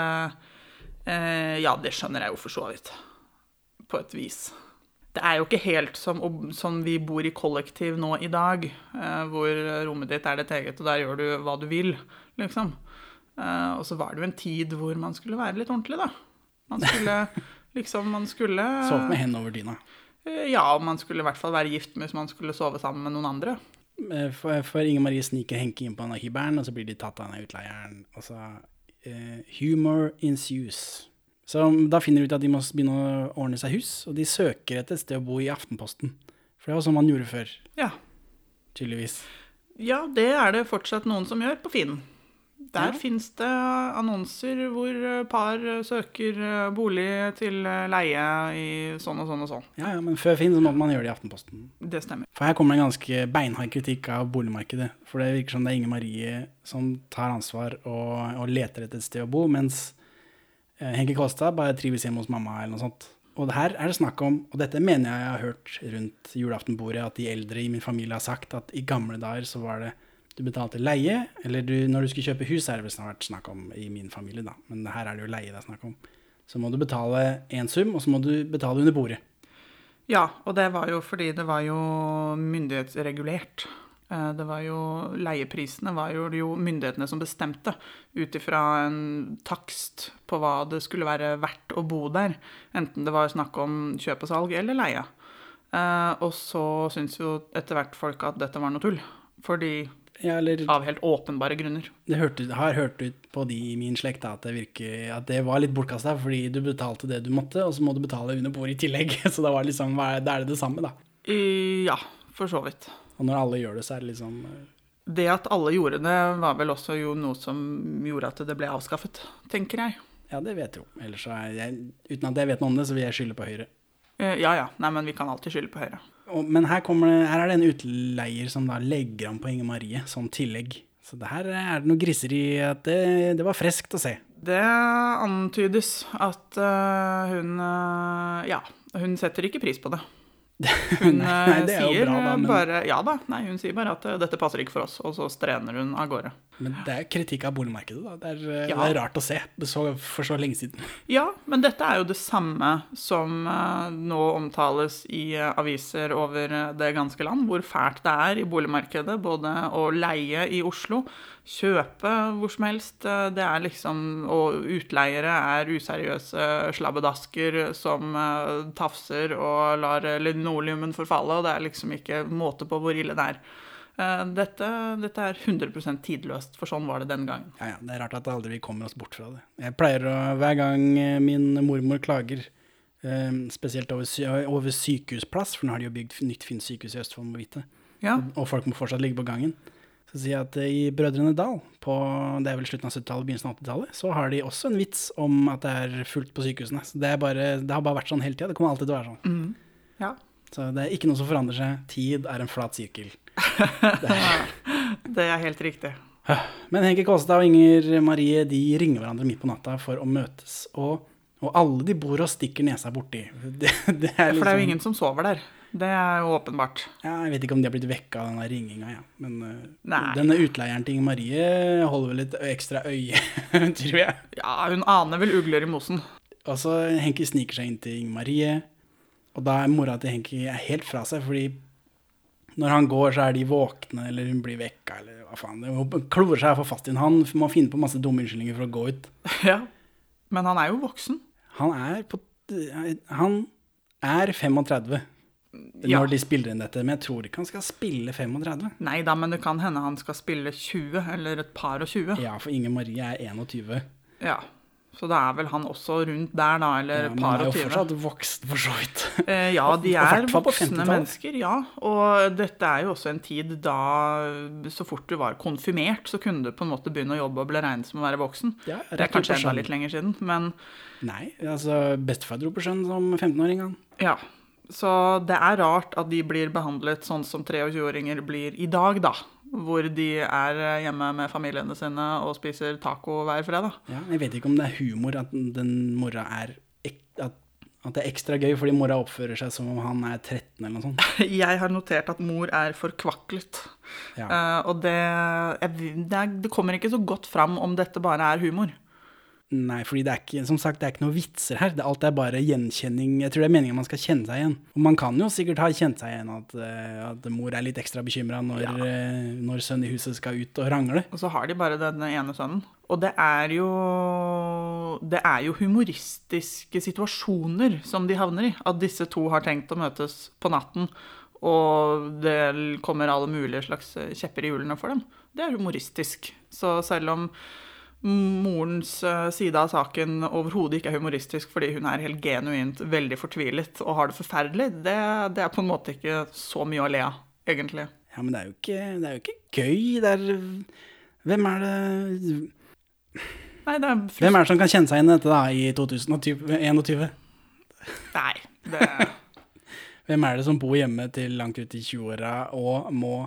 Ja, det skjønner jeg jo for så vidt. På et vis. Det er jo ikke helt som, som vi bor i kollektiv nå i dag, eh, hvor rommet ditt er ditt eget, og der gjør du hva du vil, liksom. Eh, og så var det jo en tid hvor man skulle være litt ordentlig, da. Man skulle liksom Man skulle Sove med hendene over dyna. Eh, Ja, og man skulle i hvert fall være gift hvis man skulle sove sammen med noen andre. For, for Inger Marie sniker Henke inn på hybelen, og så blir de tatt av denne utleieren. Og så eh, Humor ensues. Så da finner de ut at de må begynne å ordne seg hus, og de søker etter et sted å bo i Aftenposten. For det var sånn man gjorde før, Ja. tydeligvis. Ja, det er det fortsatt noen som gjør på Finn. Der Ja. finnes det annonser hvor eh, par søker eh, bolig til eh, leie i sånn og sånn og sånn. Ja, ja, men før Finn så måtte man gjøre det i Aftenposten. Det stemmer. For her kommer det en ganske beinhard kritikk av boligmarkedet. For det virker som det er Inger Marie som tar ansvar og, og leter etter et sted å bo, mens eh, Henke Kåstad bare trives hjemme hos mamma eller noe sånt. Og her er det snakk om, og dette mener jeg jeg har hørt rundt julaftenbordet, at de eldre i min familie har sagt at i gamle dager så var det du betalte leie, eller du, når du skulle kjøpe hus, er det vel snart snakk om i min familie, da. Men her er det jo leie det er snakk om. Så må du betale én sum, og så må du betale under bordet. Ja, og det var jo fordi det var jo myndighetsregulert. Eh, Det var jo, Leieprisene var jo, det jo myndighetene som bestemte, ut ifra en takst på hva det skulle være verdt å bo der. Enten det var snakk om kjøp og salg eller leie. Eh, og så syns jo etter hvert folk at dette var noe tull. Fordi Ja, eller Av helt åpenbare grunner. det hørte, har hørt ut på de i min slekt at det, virker, at det var litt bortkasta, fordi du betalte det du måtte, og så må du betale under bordet i tillegg. Så da, var det liksom, da er det det samme, da. Ja, for så vidt. Og når alle gjør det, så er det liksom Det at alle gjorde det, var vel også jo noe som gjorde at det ble avskaffet, tenker jeg. Ja, det vet jeg jo. Ellers er jeg, uten at jeg vet noe om det, så vil jeg skylde på Høyre. Eh, Ja ja, nei, men vi kan alltid skylde på Høyre. Og, men her, det, her er det en utleier som da legger an på Inge Marie som tillegg. Så det her er det noe griseri at det, det var freskt å se. Det antydes at uh, hun uh, Ja, hun setter ikke pris på det. Hun Nei, eh, er sier bra, da, men- bare Ja da, nei, hun sier bare at eh, dette passer ikke for oss, og så strener hun av gårde. Men det er kritikk av boligmarkedet, da. Det er, eh, Ja. det er rart å se så, for så lenge siden. Ja, men dette er jo det samme som eh, nå omtales i eh, aviser over det ganske land, hvor fælt det er i boligmarkedet, både å leie i Oslo, kjøpe hvor som helst. Det er liksom Og utleiere er useriøse slabbedasker som tafser og lar linoleumen forfalle, og det er liksom ikke måte på hvor ille det er. Eh, Dette, dette er 100 tidløst, for sånn var det den gangen. Ja, ja, det er rart at aldri vi kommer oss bort fra det. Jeg pleier å, hver gang eh, min mormor klager, eh, spesielt over, over sykehusplass, for nå har de jo bygd nytt fint sykehus i Østfold, må vite, Ja. og folk må fortsatt ligge på gangen, så sier jeg at i Brødrene Dal, på, det er vel slutten av 70-tallet, begynnelsen av 80-tallet, så har de også en vits om at det er fullt på sykehusene. Så det, bare, det har bare vært sånn hele tida, det kommer alltid til å være sånn. Ja. Så det er ikke noe som forandrer seg. Tid er en flat sirkel. Det er helt riktig. Men Henke Kåstad og Inger Marie de ringer hverandre midt på natta for å møtes. Og, og alle de bor og stikker nesa borti. Det, det er For det er jo liksom- ingen som sover der. Det er jo åpenbart. ja, Jeg vet ikke om de har blitt vekka av denne ringinga, ja. Men uh, Nei. denne utleieren til Inger Marie holder vel et ekstra øye, tror jeg. Ja, hun aner vel ugler i mosen. Og så Henki sniker seg inn til Inger Marie, og da er mora til Henki helt fra seg, fordi når han går, så er de våkne, eller hun blir vekka, eller hva faen. Hun klorer seg for fast i Han må finne på masse dumme unnskyldninger for å gå ut. Ja. Men han er jo voksen. Han er på Han er 35 når Ja. de spiller inn dette, men jeg tror ikke han skal spille 35. Nei da, men det kan hende han skal spille 20, eller et par og 20. Ja, for Inger Marie er 21. Ja. Så da er vel han også rundt der, da, eller Ja, et men par han er og jo fortsatt voksen, for så vidt. Eh, ja, de er voksne mennesker, ja. Og dette er jo også en tid da så fort du var konfirmert, så kunne du på en måte begynne å jobbe og bli regnet som å være voksen. Ja, det er kanskje enda litt lenger siden, men Nei, altså bestefar dro på sjøen som 15-åring, han. ja. Så det er rart at de blir behandlet sånn som 23-åringer blir i dag, da. Hvor de er hjemme med familiene sine og spiser taco hver fredag. Ja, jeg vet ikke om det er humor at den mora er at, at det er ekstra gøy fordi mora oppfører seg som om han er 13 eller noe sånt. Jeg har notert at mor er forkvaklet. Ja. Uh, og det, jeg, det, det kommer ikke så godt fram om dette bare er humor. Nei, fordi det er ikke, som sagt, det er ikke noen vitser her. Det, alt er bare gjenkjenning. Jeg tror det er meningen man skal kjenne seg igjen. Og man kan jo sikkert ha kjent seg igjen at, eh, at mor er litt ekstra bekymra når, ja. når sønnen i huset skal ut og rangle. Og så har de bare den ene sønnen. Og det er jo Det er jo humoristiske situasjoner som de havner i. At disse to har tenkt å møtes på natten, og det kommer alle mulige slags kjepper i hjulene for dem. Det er humoristisk. Så selv om morens eh, side av saken overhodet ikke er humoristisk fordi hun er helt genuint veldig fortvilet og har det forferdelig, det, det er på en måte ikke så mye å le av, egentlig. Ja, men det er jo ikke, det er jo ikke gøy. Det er Hvem er det Nei, det er Hvem er det som kan kjenne seg igjen i dette da, i 2021? Nei, det Hvem er det som bor hjemme til langt ut i 20-åra og må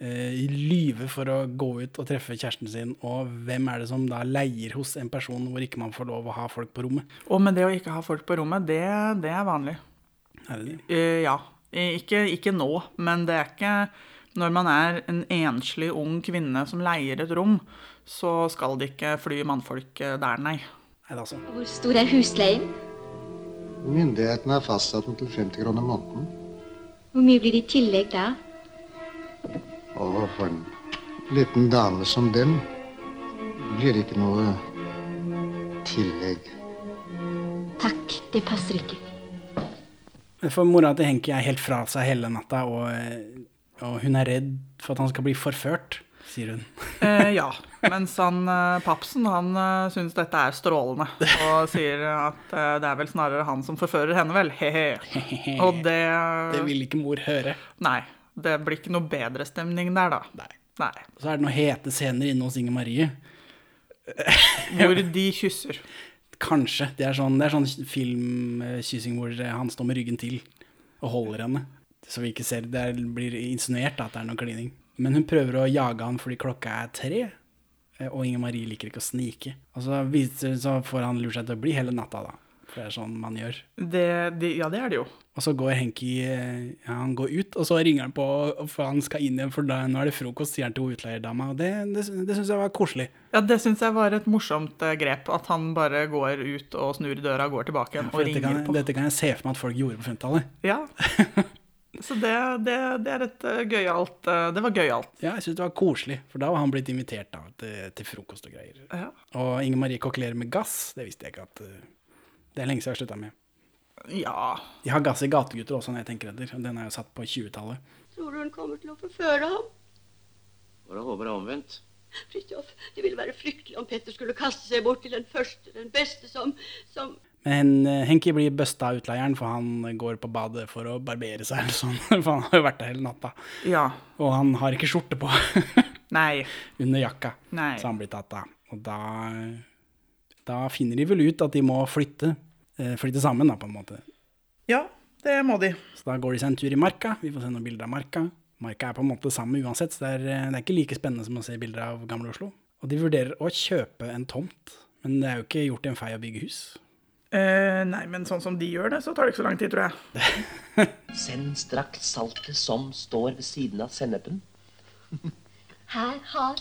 lyve for å gå ut og treffe kjæresten sin, og hvem er det som da leier hos en person hvor ikke man får lov å ha folk på rommet? Og med det å ikke ha folk på rommet, det, det er vanlig. Er det det? Uh, ja. Eh, Ikke, ikke nå, men det er ikke Når man er en enslig ung kvinne som leier et rom, så skal det ikke fly mannfolk eh, der, nei. Nei, det altså. Hvor stor er husleien? Myndighetene har fastsatt den til 50 kroner måneden. Hvor mye blir det i tillegg da? Og for en liten dame som dem blir det ikke noe tillegg. Takk, det passer ikke. For mora til Henki er helt fra seg hele natta, og, og hun er redd for at han skal bli forført, sier hun. Eh, ja, mens han eh, papsen han eh, syns dette er strålende, og sier at eh, det er vel snarere han som forfører henne, vel. He-he. Og det Det vil ikke mor høre. Nei. Det blir ikke noe bedre stemning der, da. Nei. Nei. Så er det noen hete scener inne hos Inger Marie. Hvor de kysser. Kanskje. Det er sånn, det er sånn filmkyssing hvor han står med ryggen til og holder henne. Så vi ikke ser Det blir insinuert at det er noe klining. Men hun prøver å jage han fordi klokka er tre, eh, og Inger Marie liker ikke å snike. Og så, viser, så får han lurt seg til å bli hele natta, da. For det er sånn man gjør. Det, de, ja, det er det jo. Og så går Henki eh, ja, han går ut, og så ringer han på for han skal inn igjen, for da, nå er det frokost, sier han til utleierdama. Og det, det, det syns jeg var koselig. Ja, Det syns jeg var et morsomt eh, grep. At han bare går ut og snur i døra, går tilbake igjen ja, og ringer kan, på. dette kan jeg se for meg at folk gjorde på 50-tallet. Ja. Så det, det, det er et eh, gøyalt Det var gøyalt. Ja, jeg syns det var koselig, for da var han blitt invitert da, til, til frokost og greier. Ja. Og Inger Marie kokkelerer med gass, det visste jeg ikke at Det er lenge siden jeg har slutta med. Ja. De har gass i Gategutter også, når jeg tenker etter. Den er jo satt på 20-tallet. Tror du hun kommer til å forføre ham? Bare håper det er omvendt. Fridtjof, det ville være fryktelig om Petter skulle kaste seg bort til den første, den beste som, som Men eh, Henki blir busta av utleieren, for han går på badet for å barbere seg. eller sånn, For han har jo vært der hele natta. ja. Og han har ikke skjorte på Nei. under jakka, Nei. så han blir tatt av. Og da, da finner de vel ut at de må flytte. Eh, Flytte sammen, da, på en måte. Ja, det må de. Så da går de seg en tur i marka. Vi får se noen bilder av marka. Marka er på en måte det samme uansett, så det er, eh, det er ikke like spennende som å se bilder av gamle Oslo. Og de vurderer å kjøpe en tomt, men det er jo ikke gjort i en fei å bygge hus. Eh, nei, men sånn som de gjør det, så tar det ikke så lang tid, tror jeg. Send straks saltet som står ved siden av sennepen. Her har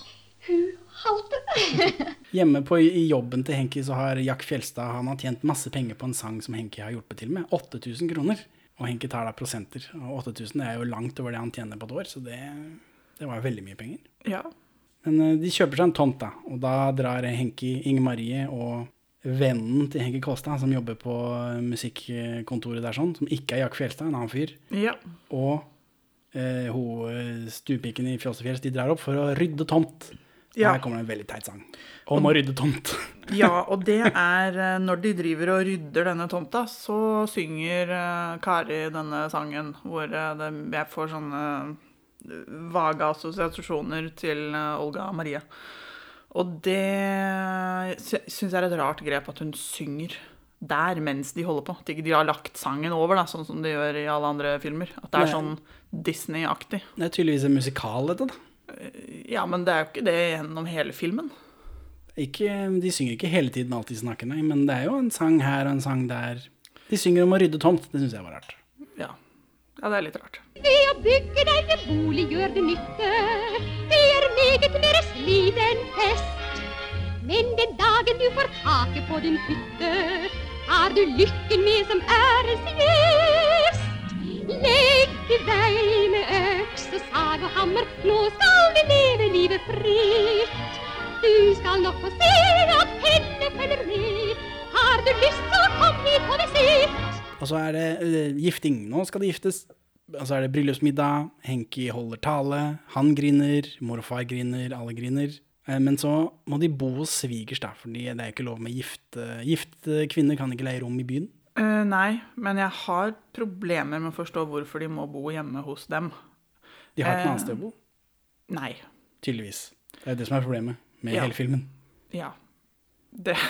hun haltet. Hjemme på, i jobben til Henki så har Jack Fjelstad han har tjent masse penger på en sang som Henki har hjulpet til med. 8000 kroner. Og Henki tar da prosenter. Og 8000 er jo langt over det han tjener på et år, så det, det var jo veldig mye penger. Ja. Men eh, de kjøper seg en tomt, da. Og da drar Henki, Inge Marie og vennen til Henki Kolstad, som jobber på eh, musikkontoret der, sånn, som ikke er Jack Fjelstad, en annen fyr, Ja. og eh, hun eh, stuepiken i Fjåsefjells, de drar opp for å rydde tomt. Og Ja. her kommer det en veldig teit sang om å rydde tomt. Ja, og det er eh, når de driver og rydder denne tomta, så synger eh, Kari denne sangen hvor eh, det, jeg får sånne vage assosiasjoner til Olga Olga Marie. Og det syns jeg er et rart grep at hun synger der mens de holder på. At ikke de har lagt sangen over, da, sånn som de gjør i alle andre filmer. At det er sånn Disney-aktig. Det er tydeligvis en musikal, dette, da. Ja, men det er jo ikke det gjennom hele filmen. Ikke, de synger ikke hele tiden alltid snakker, nei, men det er jo en sang her og en sang der. De synger om å rydde tomt, det syns jeg var rart. Ja. ja, det er litt rart. Ved å bygge deg en bolig gjør det nytte. Det er meget mer slit enn fest. Men den dagen du får taket på din hytte, har du lykken med som æresgjest. Legg til vei med øks og sag og hammer, nå skal vi leve livet fritt. Du skal nok få se at pengene følger med. Har du lyst, så kom hit på visitt. Og så er det uh, gifting. Nå skal de giftes. Og så er det bryllupsmiddag. Henki holder tale. Han griner. Mor og far griner. Alle griner. Eh, Men så må de bo hos svigers, da, fordi det er ikke lov med gifte Gifte kvinner kan ikke leie rom i byen. Eh, nei, men jeg har problemer med å forstå hvorfor de må bo hjemme hos dem. De har ikke noe Eh, annet sted å bo, Nei. tydeligvis. Det er det som er problemet med Ja. hele filmen. Ja. Det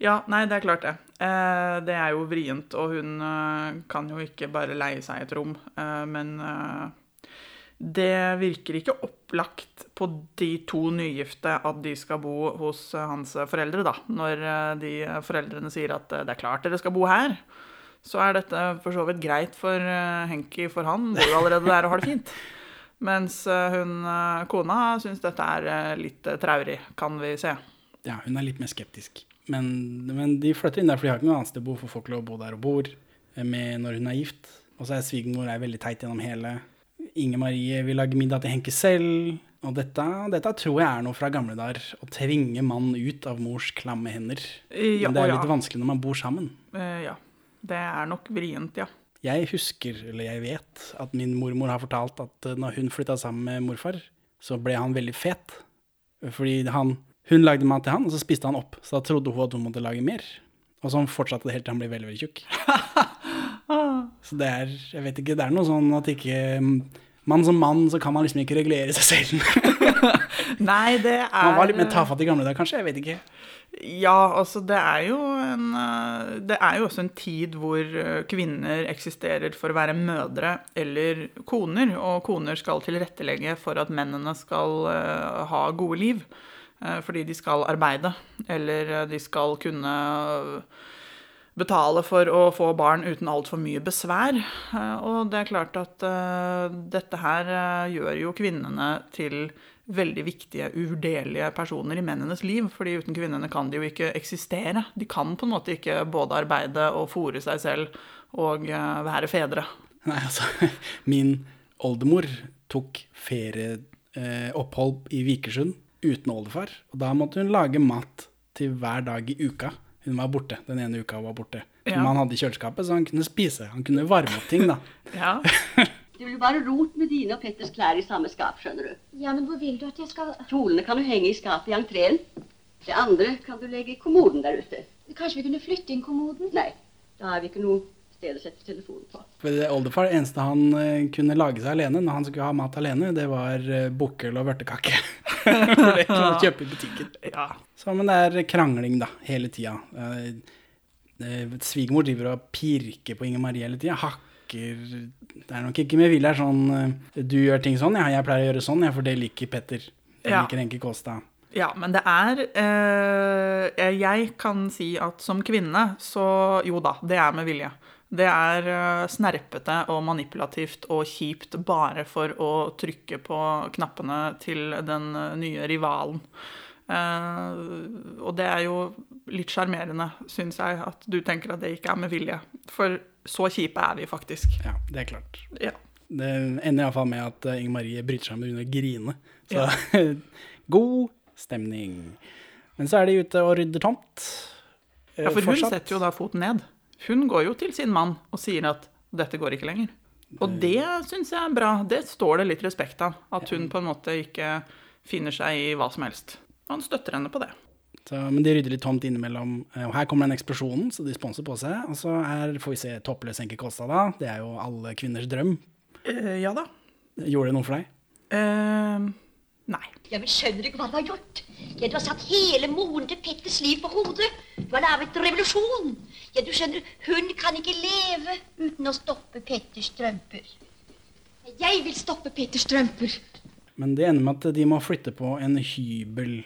Ja, nei, det er klart det. Uh, det er jo vrient, og hun uh, kan jo ikke bare leie seg et rom. Men det virker ikke opplagt på de to nygifte at de skal bo hos eh, hans foreldre, da. Når eh, de foreldrene sier at eh, det er klart dere skal bo her. Så er dette for så vidt greit for eh, Henki, for han bor jo allerede der og har det fint. Mens eh, hun, eh, kona syns dette er eh, litt eh, traurig, kan vi se. Ja, hun er litt mer skeptisk. Men, men de flytter inn der, for de har ikke noe annet sted å bo, for folk lov å bo der og bor eh, med når hun er gift. Og så er svigermor er veldig teit gjennom hele. Inger Marie vil lage middag til Henke selv. Og dette, dette tror jeg er noe fra gamle dager. Å tvinge mann ut av mors klamme hender. Ja, men det er litt ja. vanskelig når man bor sammen. Uh, ja. Det er nok vrient, ja. Jeg husker, eller jeg vet, at min mormor har fortalt at eh, når hun flytta sammen med morfar, så ble han veldig fet. Fordi han, hun lagde mat til han, og så spiste han opp. Så da trodde hun at hun måtte lage mer. Og sånn fortsatte det helt til han ble veldig, veldig tjukk. Så det er, jeg vet ikke, det er noe sånn at ikke Mann som mann, så kan man liksom ikke regulere seg selv. Nei, det er Man var litt mer tafatt i gamle dager, kanskje? Jeg vet ikke. Ja, altså det er jo en eh, Det er jo også en tid hvor eh, kvinner eksisterer for å være mødre eller koner, og koner skal tilrettelegge for at mennene skal eh, ha gode liv. Eh, fordi de skal arbeide, eller eh, de skal kunne betale for å få barn uten altfor mye besvær. Eh, Og det er klart at dette her gjør jo kvinnene til veldig viktige, uvurderlige personer i mennenes liv. fordi uten kvinnene kan de jo ikke eksistere. De kan på en måte ikke både arbeide og fòre seg selv og være fedre. Nei, altså, min oldemor tok ferieopphold i Vikersund uten oldefar. Og da måtte hun lage mat til hver dag i uka. Hun var borte. Den ene uka hun var borte. Som Ja. han hadde i kjøleskapet, så han kunne spise. Han kunne varme opp ting, da. Ja. Det blir bare rot med dine og Petters klær i samme skap, skjønner du. Ja, men hvor vil du at jeg skal Kjolene kan du henge i skapet i entreen. Det andre kan du legge i kommoden der ute. Kanskje vi kunne flytte inn kommoden? Nei, da har vi ikke noe sted å sette telefonen på. Det oldefar, det eneste han eh, kunne lage seg alene når han skulle ha mat alene, det var uh, bukkel og vørtekake. For det kunne man kjøpe i butikken. Ja. Så, men det er krangling, da, hele tida. Eh, eh, Svigermor driver og pirker på Inger Marie hele tida. Hakker Det er nok ikke med vilje. er Sånn eh, Du gjør ting sånn, ja, jeg pleier å gjøre sånn, ja, for det liker Petter. Det Ja. liker Henke Kåstad. Ja, men det er eh, Jeg kan si at som kvinne, så jo da, det er med vilje. Det er eh, snerpete og manipulativt og kjipt bare for å trykke på knappene til den eh, nye rivalen. Eh, og det er jo litt sjarmerende, syns jeg, at du tenker at det ikke er med vilje. For så kjipe er vi faktisk. Ja, det er klart. Ja. Det ender iallfall med at Inger Marie bryter sammen under å grine. Så god stemning. Men så er de ute og rydder tomt. eh, Ja, for hun setter jo da foten ned. Hun går jo til sin mann og sier at dette går ikke lenger. Og det syns jeg er bra. Det står det litt respekt av. At hun på en måte ikke finner seg i hva som helst. Han støtter henne på det. Så, men de rydder litt tomt innimellom. eh, Og her kommer den eksplosjonen, så de sponser på seg. Og så er, får vi se toppløs Henke Kåstad da. Det er jo alle kvinners drøm. Eh, ja da. Gjorde det noe for deg? Eh, nei. Ja, men skjønner du ikke hva du har gjort? Ja, du har satt hele moren til Petters liv på hodet. Du har laget revolusjon. Ja, du skjønner, hun kan ikke leve uten å stoppe Petters strømper. Jeg vil stoppe Petters strømper. Men det ender med at de må flytte på en hybel.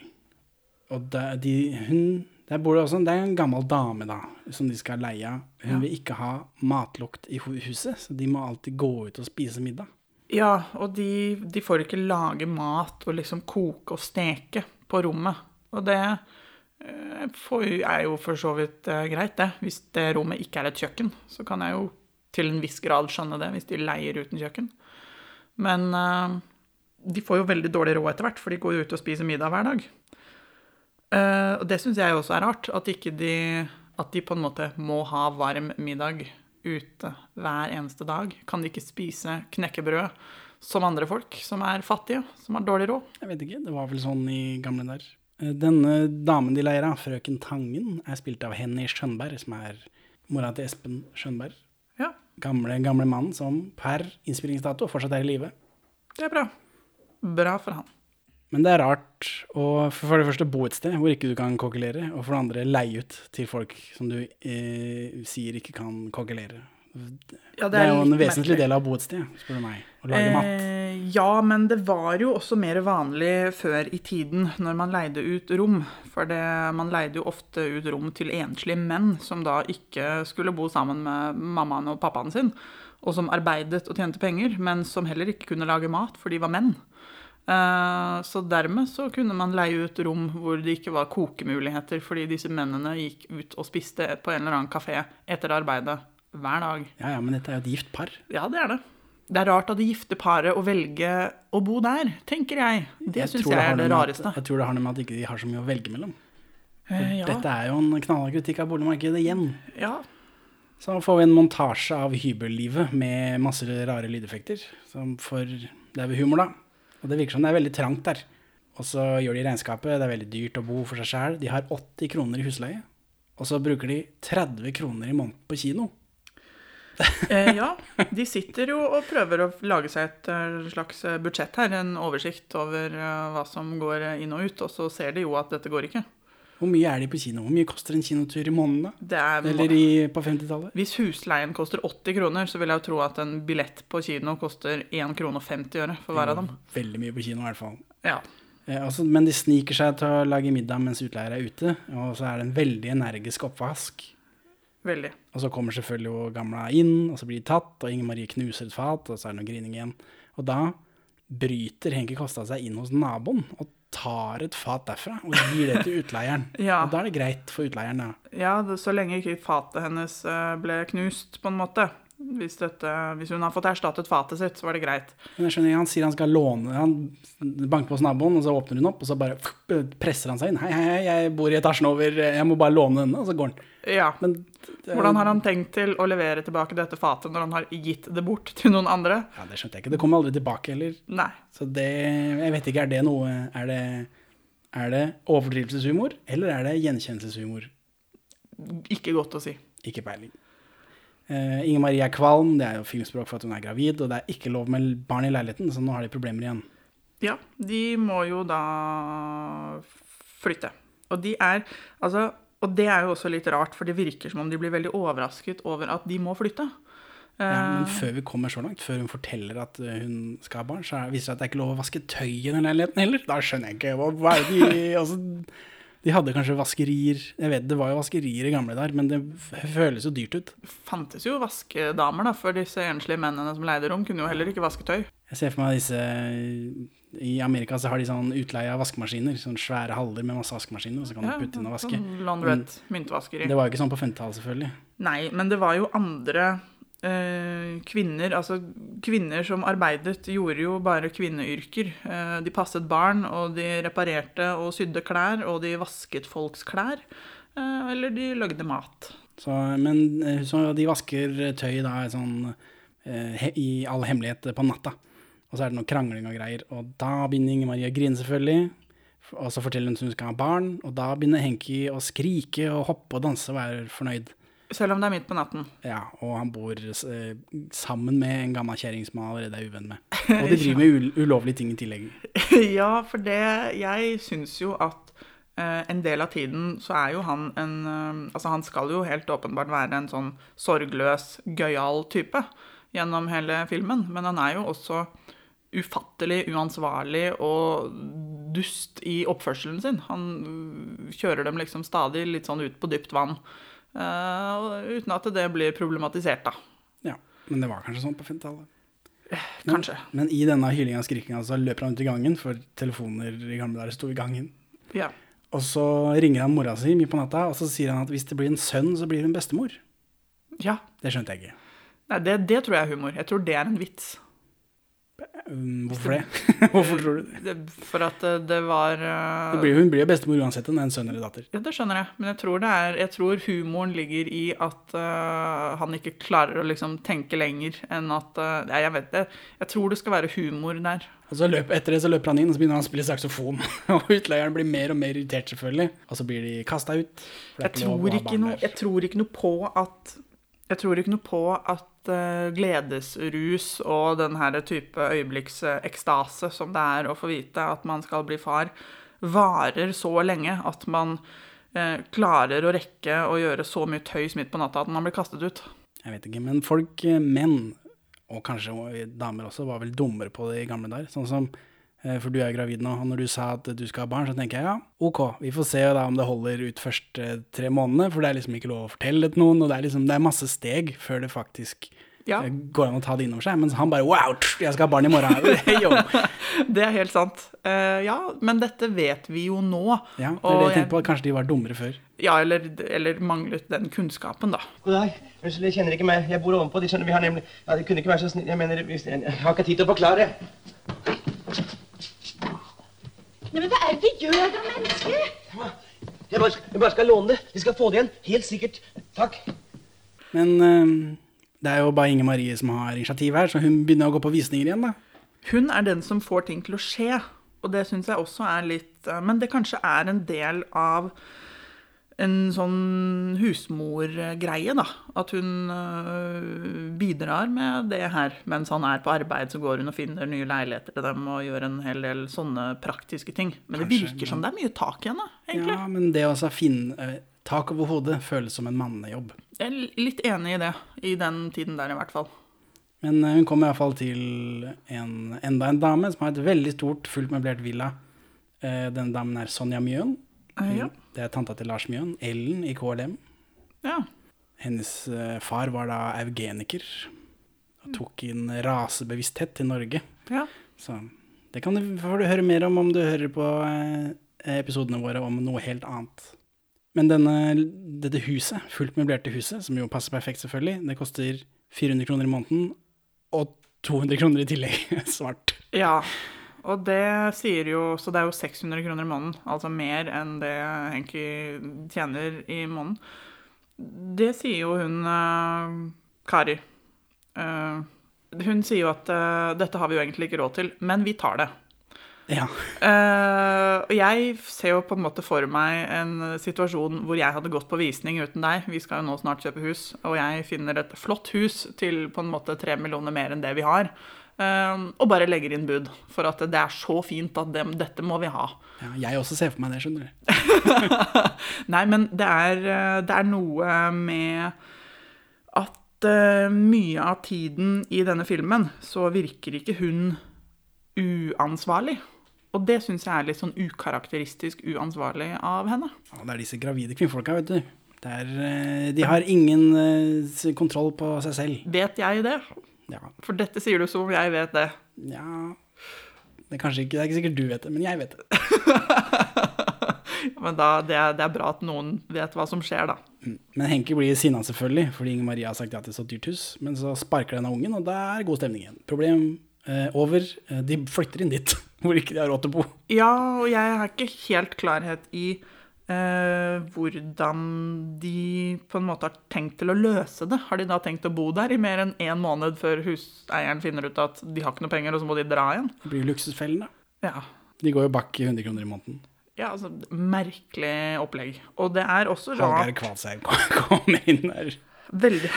Og der, de, hun, der bor det også det er en gammel dame da, som de skal leie. Hun Ja. vil ikke ha matlukt i huset, så de må alltid gå ut og spise middag. Ja, og de, de får ikke lage mat og liksom koke og steke på rommet. Og det eh, er jo for så vidt eh, greit, det. Hvis det rommet ikke er et kjøkken, så kan jeg jo til en viss grad skjønne det, hvis de leier uten kjøkken. Men eh, de får jo veldig dårlig råd etter hvert, for de går jo ut og spiser middag hver dag. Og det syns jeg også er rart, at, de, at de på en måte må ha varm middag ute hver eneste dag. Kan de ikke spise knekkebrød som andre folk som er fattige, som har dårlig råd? Jeg vet ikke, det var vel sånn i gamle der. Eh, Denne damen de leier av, frøken Tangen, er spilt av Henny Skjønberg, som er mora til Espen Skjønberg. Ja. Gamle, gamle mannen som per innspillingsdato fortsatt er i live. Det er bra. Bra for han. Men det er rart å for det første bo et sted hvor ikke du kan kokkelere, og for det andre leie ut til folk som du eh, sier ikke kan kokkelere. Ja, det, er jo en vesentlig merkelig. del av å bo et sted, spør du meg. Å lage mat. Eh, ja, men det var jo også mer vanlig før i tiden når man leide ut rom. For det, man leide jo ofte ut rom til enslige menn som da ikke skulle bo sammen med mammaen og pappaen sin, og som arbeidet og tjente penger, men som heller ikke kunne lage mat, for de var menn. Eh, Så dermed så kunne man leie ut rom hvor det ikke var kokemuligheter, fordi disse mennene gikk ut og spiste på en eller annen kafé etter arbeidet hver dag. Ja, ja, men dette er jo et gift par. Ja, det er det. Det er rart av det gifte paret å velge å bo der, tenker jeg. Det syns jeg er det, det rareste. at-. Jeg tror det har noe med at ikke de ikke har så mye å velge mellom. Eh, ja. Dette er jo en knallhard kritikk av boligmarkedet igjen. Ja. Så får vi en montasje av hybellivet med masse rare lydeffekter. Som for Det er vel humor, da. Og det virker som det er veldig trangt der. Og så gjør de regnskapet. Det er veldig dyrt å bo for seg sjæl. De har 80 kroner i husleie. Og så bruker de 30 kroner i måneden på kino. Eh, ja, de sitter jo og prøver å lage seg et eh, slags budsjett her, en oversikt over eh, hva som går inn og ut, og så ser de jo at dette går ikke. Hvor mye er de på kino? Hvor mye koster en kinotur i måneden, da? Det er, Eller i, på 50-tallet? Hvis husleien koster 80 kroner, så vil jeg jo tro at en billett på kino koster 1 krone og 50 øre for hver av dem. Veldig mye på kino, i hvert fall. Ja. Eh, altså, men de sniker seg til å lage middag mens utleier er ute, og så er det en veldig energisk oppvask. Veldig. Og så kommer selvfølgelig jo gamla inn, og så blir de tatt, og Inger Marie knuser et fat, og så er det noe grining igjen. Og da bryter Henki Kosta seg inn hos naboen og tar et fat derfra og gir det til utleieren. Ja. Og da er det greit for utleieren, da. Ja, det, så lenge ikke fatet hennes eh, ble knust, på en måte. Hvis, dette, hvis hun har fått erstattet fatet sitt, så var det greit. Men jeg skjønner, Han sier han skal låne Han banker på hos naboen, og så åpner hun opp, og så bare presser han seg inn. 'Hei, hei, jeg bor i etasjen over, jeg må bare låne denne.' Og så går han. Ja. Hvordan har han tenkt til å levere tilbake dette fatet når han har gitt det bort til noen andre? Ja, Det skjønte jeg ikke. Det kommer aldri tilbake heller. Nei. Så det Jeg vet ikke, er det noe Er det, er det overdrivelseshumor, eller er det gjenkjennelseshumor? Ikke godt å si. Ikke peiling. Eh, Inger Marie er kvalm, det er jo filmspråk for at hun er gravid, og det er ikke lov med barn i leiligheten, så nå har de problemer igjen. Ja, de må jo da flytte. Og de er Altså, og det er jo også litt rart, for det virker som om de blir veldig overrasket over at de må flytte. Ja, men Eh, før vi kommer så langt, før hun forteller at eh, hun skal ha barn, så er- viser det at det er ikke lov å vaske tøy i den leiligheten heller. Da skjønner jeg ikke hva, hva er det de altså, De hadde kanskje vaskerier Jeg vet det var jo vaskerier i gamle dager, men det føles jo dyrt ut. fantes jo vaskedamer, da, for disse enslige mennene som leide rom, kunne jo heller ikke vaske tøy. Jeg ser for meg disse I Amerika så har de sånn utleie av vaskemaskiner. Sånn svære haller med masse vaskemaskiner, og så kan Ja, du putte inn og vaske. sånn laundrette, myntvaskeri. Det var jo ikke sånn på 50-tallet, selvfølgelig. Nei, men det var jo andre kvinner, altså kvinner som arbeidet, gjorde jo bare kvinneyrker. Eh, de passet barn, og de reparerte og sydde klær, og de vasket folks klær. Eh, eller de lagde mat. Så, men eh, så de vasker tøy da sånn eh, i all hemmelighet på natta. Og så er det noe krangling og greier. Og da begynner Inger Marie å grine, selvfølgelig. Og så forteller hun at hun skal ha barn, og da begynner Henki å skrike og hoppe og danse og være fornøyd. Selv om det er midt på natten. Ja, og han bor eh, sammen med en gammel kjerring som han allerede er uvenn med. Og de driver med ulovlige ting i tillegg. ja, for det Jeg syns jo at eh, en del av tiden så er jo han en eh, Altså, han skal jo helt åpenbart være en sånn sorgløs, gøyal type gjennom hele filmen, men han er jo også ufattelig uansvarlig og dust i oppførselen sin. Han øh, kjører dem liksom stadig litt sånn ut på dypt vann, eh, og uten at det blir problematisert, da. Ja, men det var kanskje sånn på 50-tallet. Kanskje. Men i denne hylinga og skrikinga så løper han ut i gangen, for telefoner i gamle dager sto i gangen. Ja. Og så ringer han mora si mye på natta, og så sier han at hvis det blir en sønn, så blir hun bestemor. Ja. Det skjønte jeg ikke. Nei, det, det tror jeg er humor. Jeg tror det er en vits. Um, hvorfor det? hvorfor tror du det? For at eh, det var eh, det blir, hun blir jo bestemor uansett om det er en sønn eller datter. Ja, det skjønner jeg. Men jeg tror, det er, jeg tror humoren ligger i at uh, han ikke klarer å liksom tenke lenger enn at uh, Nei, jeg vet det. Jeg tror det skal være humor der. Og så løp, Etter det så løper han inn og så begynner han å spille saksofon. og utleieren blir mer og mer irritert, selvfølgelig. Og så blir de kasta ut. Jeg tror noe, jeg tror ikke noe på at Jeg tror ikke noe på at eh, gledesrus og den her type øyeblikksekstase som det er å få vite at man skal bli far, varer så lenge at man eh, klarer å rekke å gjøre så mye tøys midt på natta at man blir kastet ut. Jeg vet ikke, men folk, eh, menn, og kanskje damer også, var vel dummere på det i gamle dager. Sånn som, for du er jo gravid nå, og når du sa at du skal ha barn, så tenker jeg ja, ok, vi får se da om det holder ut første tre månedene, for det er liksom ikke lov å fortelle det til noen, og det er liksom, det er masse steg før det faktisk Ja. Går an å ta det innover seg, mens han bare wow, jeg skal ha barn i morgen. Det er helt sant. Uh, ja, men dette vet vi jo nå. Ja, det er Og det jeg tenkte på. Kanskje de var dummere før. Ja, eller, eller manglet den kunnskapen, da. God dag. Unnskyld, jeg kjenner ikke meg. Jeg bor ovenpå. De skjønner, vi har nemlig Ja, de kunne ikke være så snill. Jeg mener, jeg har ikke tid til å forklare. Nei, men hva er det vi gjør da, menneske? Jeg bare, jeg bare skal låne det. Vi skal få det igjen. Helt sikkert. Takk. Men eh, det er jo bare Inger Marie som har initiativ her, så hun begynner å gå på visninger igjen, da. Hun er den som får ting til å skje, og det syns jeg også er litt eh, Men det kanskje er en del av en sånn husmorgreie, da. At hun øh, bidrar med det her. Mens han er på arbeid, så går hun og finner nye leiligheter til dem og gjør en hel del sånne praktiske ting. Men det Kanskje, virker som det er mye tak igjen, da, egentlig. Ja, men det å finne eh, tak over hodet føles som en mannejobb. Jeg er litt enig i det. I den tiden der, i hvert fall. Men eh, hun kommer iallfall til en, enda en dame som har et veldig stort, fullt møblert villa. Denne damen er Sonja Mjøen. Eh, ja. Det er tanta til Lars Mjøen. Ellen i KLM. Ja. Hennes eh, far var da eugeniker og tok inn rasebevissthet til Norge. Ja. Så det kan du, får du høre mer om om du hører på eh, episodene våre om noe helt annet. Men denne, dette huset, fullt møblerte huset, som jo passer perfekt selvfølgelig, det koster 400 kroner i måneden og 200 kroner i tillegg svart. Ja, og det sier jo Så det er jo 600 kroner i måneden, altså mer enn det Henki tjener i måneden. Det sier jo hun uh, Kari. Uh, hun sier jo at uh, dette har vi jo egentlig ikke råd til, men vi tar det. Ja. Uh, jeg ser jo på en måte for meg en situasjon hvor jeg hadde gått på visning uten deg. Vi skal jo nå snart kjøpe hus, og jeg finner et flott hus til på en måte tre millioner mer enn det vi har. Eh, og bare legger inn bud for at det er så fint at det, dette må vi ha. Ja, jeg også ser for meg det, skjønner du. Nei, men det er, eh, det er noe med at eh, mye av tiden i denne filmen så virker ikke hun uansvarlig. Og det syns jeg er litt sånn ukarakteristisk uansvarlig av henne. Ja, det er disse gravide kvinnfolka, vet du. Det er, eh, de har ingen kontroll på seg selv. Vet jeg det? Ja. For dette sier du som om jeg vet det. Ja Det er ikke, det er ikke sikkert du vet det, men jeg vet det. Men da, det, er, det er bra at noen vet hva som skjer, da. Men Henke blir sinna selvfølgelig, fordi Inger Maria har sagt ja til så dyrt hus. Men så sparker denne ungen, og da er god stemning igjen. Problem eh, over. Eh, De flytter inn dit, hvor ikke de har råd til å bo. Ja, og jeg har ikke helt klarhet i eh, hvordan de på en måte har tenkt til å løse det. Har de da tenkt å bo der i mer enn én måned før huseieren finner ut at de har ikke noe penger, og så må de dra igjen? Det blir jo luksusfellen, da. Ja. De går jo bakk i 100 kroner i måneden. Ja, altså, merkelig opplegg. Og det er også rart Hallgeir Kvalsheim kommer inn der. Veldig,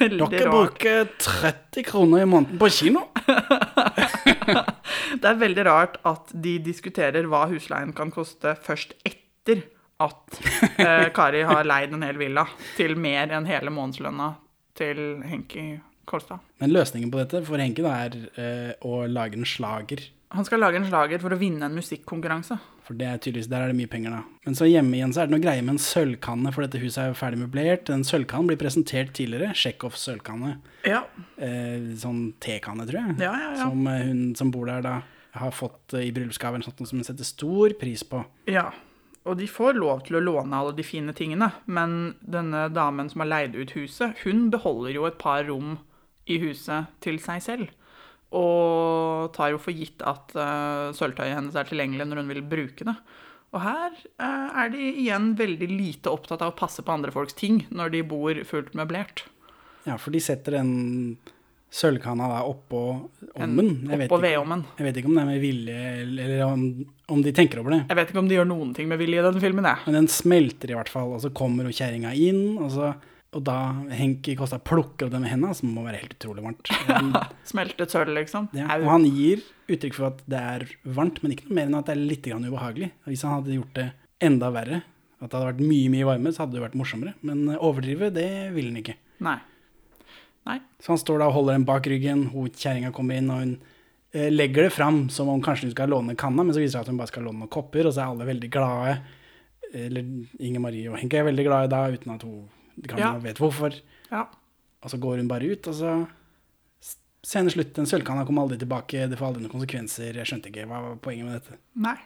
veldig rart. Dere bruker 30 kroner i måneden på kino. Det er veldig rart at de diskuterer hva husleien kan koste først etter at eh, Kari har leid en hel villa til mer enn hele månedslønna til Henki Kolstad. Men løsningen på dette for Henke er eh, å lage en slager. Han skal lage en slager for å vinne en musikkonkurranse. For det er tydeligvis, der er det mye penger, da. Men så hjemme igjen så er det noe greie med en sølvkanne, for dette huset er jo ferdig møblert. En sølvkanne blir presentert tidligere. Tsjekhovs sølvkanne. Ja. Eh, sånn tekanne, tror jeg. Ja, ja, ja. Som eh, hun som bor der, da har fått eh, i bryllupsgave, sånt, noe som hun setter stor pris på. Ja. Og de får lov til å låne alle de fine tingene, men denne damen som har leid ut huset, hun beholder jo et par rom i huset til seg selv. Og tar jo for gitt at uh, sølvtøyet hennes er tilgjengelig når hun vil bruke det. Og her uh, er de igjen veldig lite opptatt av å passe på andre folks ting når de bor fullt møblert. Ja, for de setter den sølvkanna da oppå ommen. Jeg oppå vedommen. Jeg vet ikke om det er med vilje, eller om, om de tenker over det. Jeg vet ikke om de gjør noen ting med vilje i denne filmen, jeg. Men den smelter i hvert fall, og så kommer jo kjerringa inn, og, så, og da Henki Kosta plukker opp det med hendene, som må være helt utrolig varmt. Um, Smeltet sølv, liksom. ja, og han gir uttrykk for at det er varmt, men ikke noe mer enn at det er litt grann ubehagelig. Hvis han hadde gjort det enda verre, at det hadde vært mye, mye varme, så hadde det vært morsommere. Men overdrive, det vil han ikke. Nei. Nei. Så han står da og holder den bak ryggen, kjerringa kommer inn, og hun eh, legger det fram som om kanskje hun skal låne kanna, men så viser det seg at hun bare skal låne noen kopper, og så er alle veldig glade. Eller Inger Marie og Henke er veldig glade da, uten at hun kan Ja. vet hvorfor. Ja. Og så går hun bare ut, og så Scenen slutt, den sølvkanna kommer aldri tilbake, det får aldri noen konsekvenser. Jeg skjønte ikke hva var poenget med dette. Nei.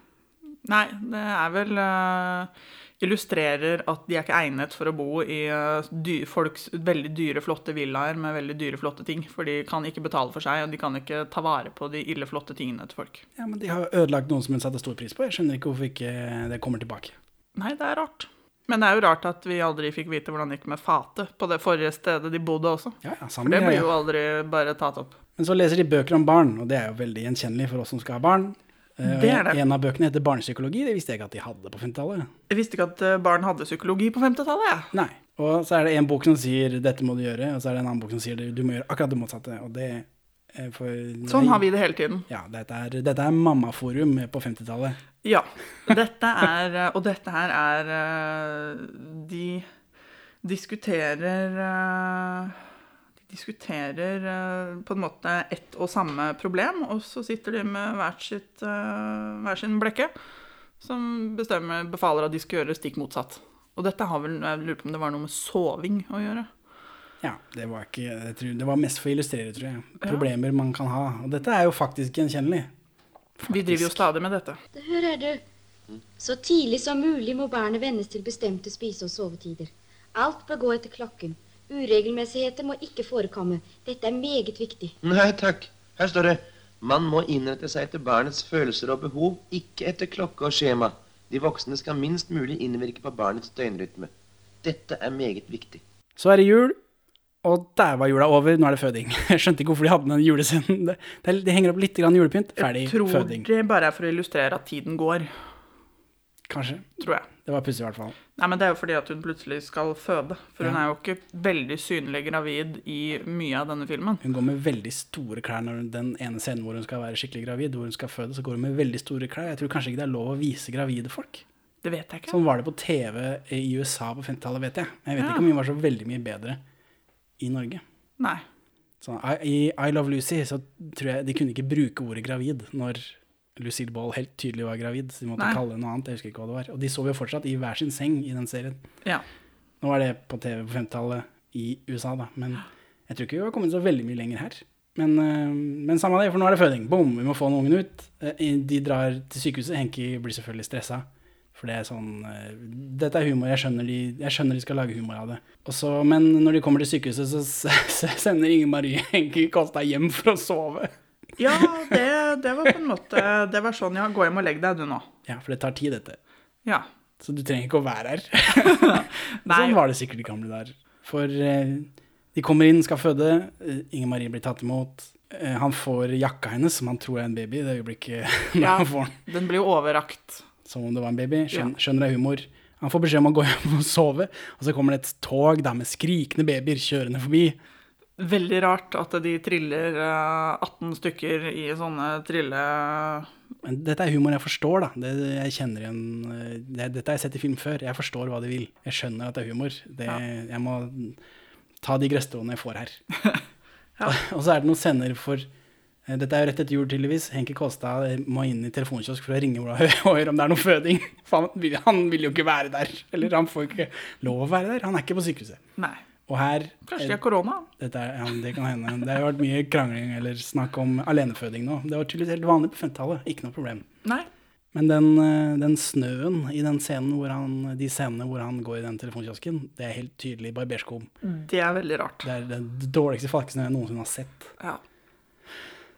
Nei, det er vel eh, Illustrerer at de er ikke egnet for å bo i dyr, folks veldig dyre, flotte villaer med veldig dyre, flotte ting. For de kan ikke betale for seg, og de kan ikke ta vare på de ille flotte tingene til folk. Ja, men De har ødelagt noen som hun satte stor pris på. Jeg skjønner ikke hvorfor ikke det kommer tilbake. Nei, det er rart. Men det er jo rart at vi aldri fikk vite hvordan det gikk med fatet på det forrige stedet de bodde også. Ja, ja, For det blir jo aldri bare tatt opp. Men så leser de bøker om barn, og det er jo veldig gjenkjennelig for oss som skal ha barn. Eh, Det er det. En av bøkene heter Barnepsykologi. Det visste jeg ikke at de hadde på 50-tallet. Jeg visste ikke at eh, barn hadde psykologi på 50-tallet, Ja. Nei. Og så er det en bok som sier 'dette må du gjøre', og så er det en annen bok som sier 'du må gjøre akkurat det motsatte'. Og det er for Sånn har vi det hele tiden. Ja, dette er, dette er mammaforum på 50-tallet. Ja. Dette er eh, Og dette her er eh, De diskuterer eh, diskuterer eh, på en måte ett og samme problem, og så sitter de med hvert, sitt, eh, hver sin blekke som bestemmer, befaler at de skal gjøre stikk motsatt. Og dette har vel Jeg lurer på om det var noe med soving å gjøre. Ja, det var ikke jeg tror, Det var mest for å illustrere, tror jeg. Problemer man kan ha. Og dette er jo faktisk gjenkjennelig. Vi driver jo stadig med dette. Hør her, du. Så tidlig som mulig må barnet vennes til bestemte spise- og sovetider. Alt bør gå etter klokken. Uregelmessigheter må ikke forekomme. Dette er meget viktig. Nei takk. Her står det man må innrette seg etter barnets følelser og behov, ikke etter klokke og skjema. De voksne skal minst mulig innvirke på barnets døgnrytme. Dette er meget viktig. Så er det jul, og der var jula over. Nå er det føding. Jeg skjønte ikke hvorfor de hadde den julescenen. Det, det, de henger opp litt grann julepynt. Ferdig. føding. Jeg tror Føding. det bare er for å illustrere at tiden går. Kanskje. Tror jeg. Det var pussig, i hvert fall. Nei, men Det er jo fordi at hun plutselig skal føde. For hun er jo ikke veldig synlig gravid i mye av denne filmen. Hun går med veldig store klær når den ene scenen hvor hun skal være skikkelig gravid, hvor hun skal føde, så går hun med veldig store klær. Jeg tror kanskje ikke det er lov å vise gravide folk. Det vet jeg ikke. Sånn var det på TV i USA på 50-tallet, vet jeg. Jeg vet Ja. ikke om hun var så veldig mye bedre i Norge. Nei. Så I, I I Love Lucy så tror jeg de kunne ikke bruke ordet gravid når Lucille Ball helt tydelig var gravid. Så de måtte Nei. kalle det noe annet. Jeg husker ikke hva det var. Og de sov jo fortsatt i hver sin seng i den serien. Ja. Nå var det på TV på 50-tallet i USA, da. Men jeg tror ikke vi har kommet så veldig mye lenger her. Men, øh, men samme det, for nå er det føding. Bom, vi må få den ungen ut. Eh, De drar til sykehuset. Henki blir selvfølgelig stressa. For det er sånn øh, Dette er humor. Jeg skjønner de, jeg skjønner de skal lage humor av det. Også, men når de kommer til sykehuset, så, så sender Inger Marie Henki Kåstad hjem for å sove. Ja, det, det var på en måte Det var sånn, ja, gå hjem og legg deg du nå. Ja, for det tar tid, dette. Ja. Så du trenger ikke å være her. Sånn var det sikkert de gamle der. For eh, de kommer inn, skal føde. eh, Inger Marie blir tatt imot. Eh, han får jakka hennes, som han tror er en baby. Det øyeblikket Ja, han får den. den blir jo overrakt. Som om det var en baby. Skjøn, Ja. Skjønner det er humor. Han får beskjed om å gå hjem og sove, og så kommer det et tog der med skrikende babyer kjørende forbi. Veldig rart at de triller eh, 18 stykker i sånne trille... Dette er humor jeg forstår, da. Det, jeg kjenner igjen eh, det, Dette har jeg sett i film før. Jeg forstår hva de vil. Jeg skjønner at det er humor. Det, Jeg må ta de gresstråene jeg får her. Og så er det noen scener for eh, Dette er jo rett etter jul, tydeligvis. Henki Kolstad eh, må inn i telefonkiosk for å ringe Ola Høie om det er noe føding. For han vil, han vil jo ikke være der. Eller han får ikke lov å være der. Han er ikke på sykehuset. Nei. Og her Kanskje de har korona? dette er, ja, det kan hende. Det har vært mye krangling eller snakk om aleneføding nå. Det var tydeligvis helt vanlig på 50-tallet. Ikke noe problem. Nei. Men den, eh, den snøen i den scenen hvor han, de scenene hvor han går i den telefonkiosken, det er helt tydelig barberskum. Det er veldig rart. Det er den dårligste falkesnøen jeg noensinne har sett. Ja.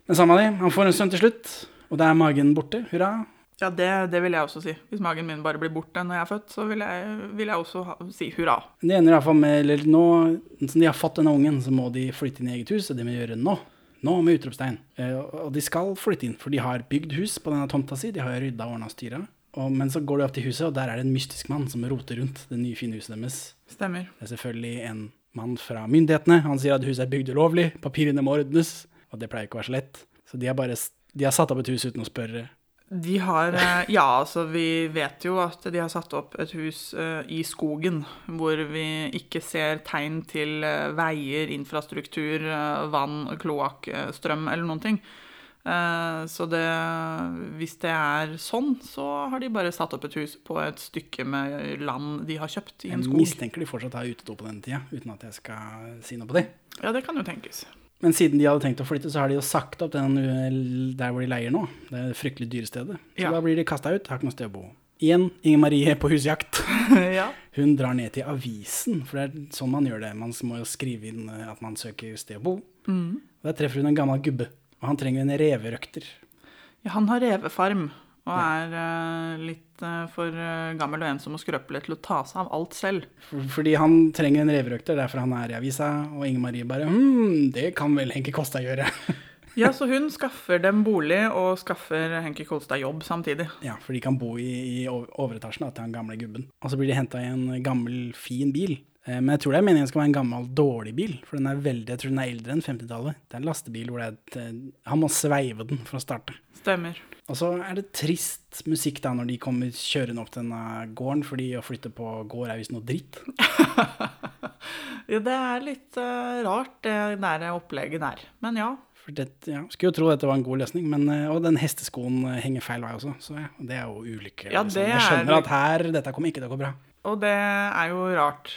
Men samme det, han får en sønn til slutt, og da er magen borte. Hurra. Ja, det, det vil jeg også si. Hvis magen min bare blir borte når jeg er født, så vil jeg, vil jeg også ha, si hurra. Det ender i hvert fall med, eller nå, som de har fått denne ungen, så må de flytte inn i eget hus, og det må de gjøre nå. Nå med utropstegn. Eh, Og de skal flytte inn, for de har bygd hus på denne tomta si, de har rydda og ordna og styra. Men så går de opp til huset, og der er det en mystisk mann som roter rundt det nye, fine huset deres. Stemmer. Det er selvfølgelig en mann fra myndighetene. Han sier at huset er bygd ulovlig, papirene må ordnes, og det pleier ikke å være så lett. Så de har bare de har satt opp et hus uten å spørre. De har eh, Ja, altså, vi vet jo at de har satt opp et hus eh, i skogen hvor vi ikke ser tegn til eh, veier, infrastruktur, vann, kloakk, strøm eller noen ting. Så det, hvis det er sånn, så har de bare satt opp et hus på et stykke med land de har kjøpt i en Jeg skog. mistenker de fortsatt har utedo på den tida, uten at jeg skal si noe på det. Ja, det kan jo tenkes. Men siden de hadde tenkt å flytte, så har de jo sagt opp den uh, der hvor de leier nå. Det er det fryktelig dyre stedet. Så Ja. da blir de kasta ut, har ikke noe sted å bo. Igjen Inger Marie på husjakt. ja. Hun drar ned til avisen, for det er sånn man gjør det. Man må jo skrive inn uh, at man søker sted å bo. Mm. Og Der treffer hun en gammel gubbe, og han trenger en reverøkter. Ja, han har revefarm og er uh, litt uh, for eh, gammel og ensom og skrøpelig til å ta seg av alt selv. Fordi han trenger en reverøkter, derfor han er i avisa, og Inger Marie bare hm, det kan vel Henke Kosta gjøre. Ja, så hun skaffer dem bolig og skaffer Henki Kolstad jobb samtidig. Ja, for de kan bo i, i overetasjen da, til han gamle gubben. Og så blir de henta i en gammel, fin bil. Men jeg tror det er meningen skal være en gammel, dårlig bil. For den er veldig, jeg tror den er eldre enn 50-tallet. Det er en lastebil hvor det er et Han må sveive den for å starte. Stemmer. Og så er det trist musikk da når de kommer kjørende opp denne gården, fordi å flytte på gård er visst noe dritt. Ja, det er litt uh, rart, det der opplegget der. Men ja. Det, ja, Skulle jo tro dette var en god løsning, men, eh, og den hesteskoen eh, henger feil vei også, så ja, det er jo ulykke. Ja, liksom. Jeg skjønner er- at her, dette kommer ikke til å gå bra. Og det er jo rart.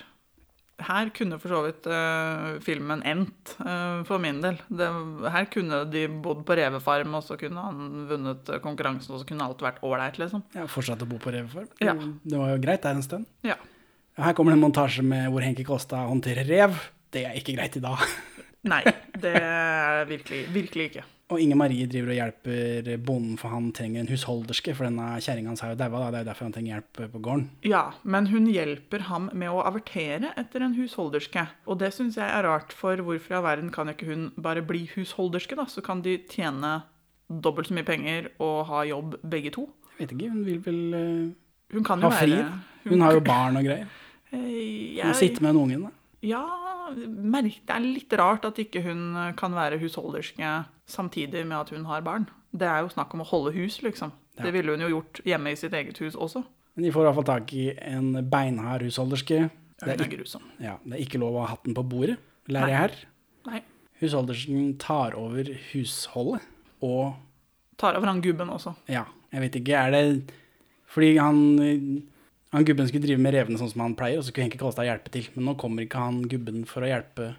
Her kunne for så vidt uh, filmen endt, uh, for min del. Det, her kunne de bodd på revefarm, og så kunne han vunnet eh, konkurransen, og så kunne alt vært ålreit, liksom. Ja, Fortsatt å bo på revefarm. Ja. Det var jo greit der en stund. Ja. Her kommer det en montasje med hvor Henki Kosta håndterer rev. Det er ikke greit i dag. Nei, det er virkelig, virkelig ikke. Og Inger Marie driver og hjelper bonden, for han trenger en husholderske. For denne kjerringa hans er jo daua, da. det er jo derfor han trenger hjelp på gården. Ja, men hun hjelper ham med å avertere etter en husholderske. Og det syns jeg er rart, for hvorfor i all verden kan ikke hun bare bli husholderske, da? Så kan de tjene dobbelt så mye penger og ha jobb begge to. Jeg vet ikke, hun vil vel uh, Hun ha fri. være Hun har jo barn og greier. Jeg... Hun sitter med en unge. da. Ja, merk, det er litt rart at ikke hun kan være husholderske samtidig med at hun har barn. Det er jo snakk om å holde hus, liksom. Det ville hun jo gjort hjemme i sitt eget hus også. Men de får i hvert fall tak i en beinhard husholderske. Det er ikke- grusom. Ja, det er ikke lov å ha hatten på bordet, lærer jeg her. Nei. Husholdersken tar over husholdet, og Tar over han gubben også. ja, jeg vet ikke, er det Fordi han, han gubben skulle drive med revene sånn som han pleier, og så kunne Henke Kolstad hjelpe til. Men nå kommer ikke han gubben for å hjelpe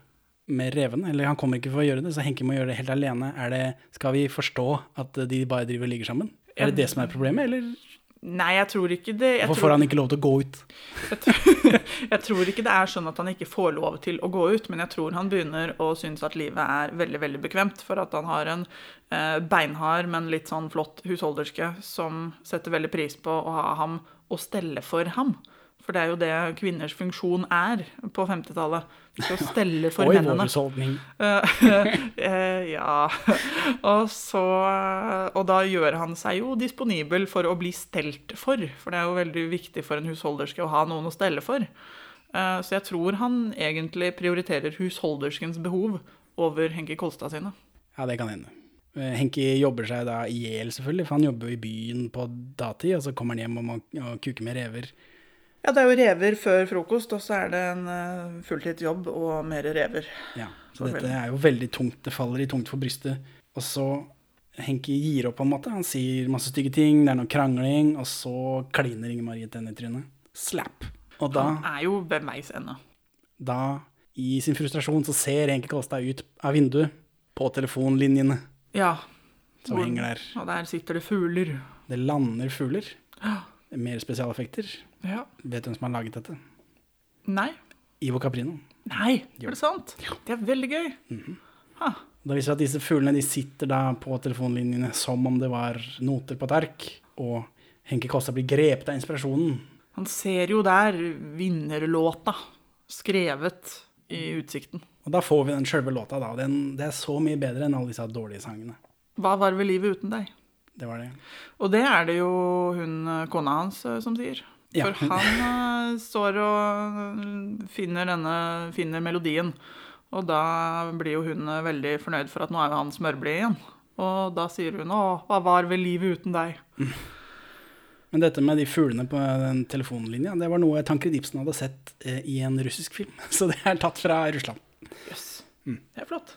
med revene, eller han kommer ikke for å gjøre det, så Henke må gjøre det helt alene. Er det, skal vi forstå at de bare driver og ligger sammen? Er det det som er problemet, eller Nei, jeg tror ikke det. Jeg hvorfor får han ikke lov til å gå ut? jeg tror ikke det er sånn at han ikke får lov til å gå ut, men jeg tror han begynner å synes at livet er veldig veldig bekvemt, for at han har en eh, beinhard, men litt sånn flott husholderske som setter veldig pris på å ha ham og stelle for ham. For det er jo det kvinners funksjon er på 50-tallet. Å stelle for Oi, mennene. Oi, vår husholdning. ja. Og så Og da gjør han seg jo disponibel for å bli stelt for. For det er jo veldig viktig for en husholderske å ha noen å stelle for. Eh, Så jeg tror han egentlig prioriterer husholderskens behov over Henki Kolstad sine. Ja, det kan hende. Eh, Henki jobber seg da i hjel, selvfølgelig, for han jobber jo i byen på datid, og så kommer han hjem og må og kuke med rever. Ja, det er jo rever før frokost, og så er det en eh, fulltidsjobb og mer rever. Ja, så dette er jo veldig tungt. Det faller i tungt for brystet. Og så Henki gir opp på en måte. Han sier masse stygge ting, det er noe krangling, og så kliner Inger Marie til henne i trynet. Slap. Og da, Han er jo ved veis ende. da, i sin frustrasjon, så ser Henki Kolstad ut av vinduet på telefonlinjene Ja. som Hvor- henger der. Og der sitter det fugler. Det lander fugler. Mer spesialeffekter. Ja. Vet du hvem som har laget dette? Nei. Ivo Caprino. Nei, er det sant? Det er veldig gøy. Da viser det at disse fuglene de sitter da på telefonlinjene som om det var noter på et ark, og Henke Kosta blir grepet av inspirasjonen. Han ser jo der vinnerlåta skrevet i utsikten. Og da får vi den sjølve låta, da. Den, det er så mye bedre enn alle disse dårlige sangene. Hva var vel livet uten deg? Det var det. Og det er det jo hun kona hans eh, som sier. Ja. For han eh, står og eh, finner denne finner melodien. Og da blir jo hun eh, veldig fornøyd for at nå er jo han smørblid igjen. Og da sier hun 'Å, hva var vel livet uten deg'? Men dette med de fuglene på den telefonlinja, det var noe Tankred Ibsen hadde sett i en russisk film. Så det er tatt fra Russland. Jøss. Det er flott.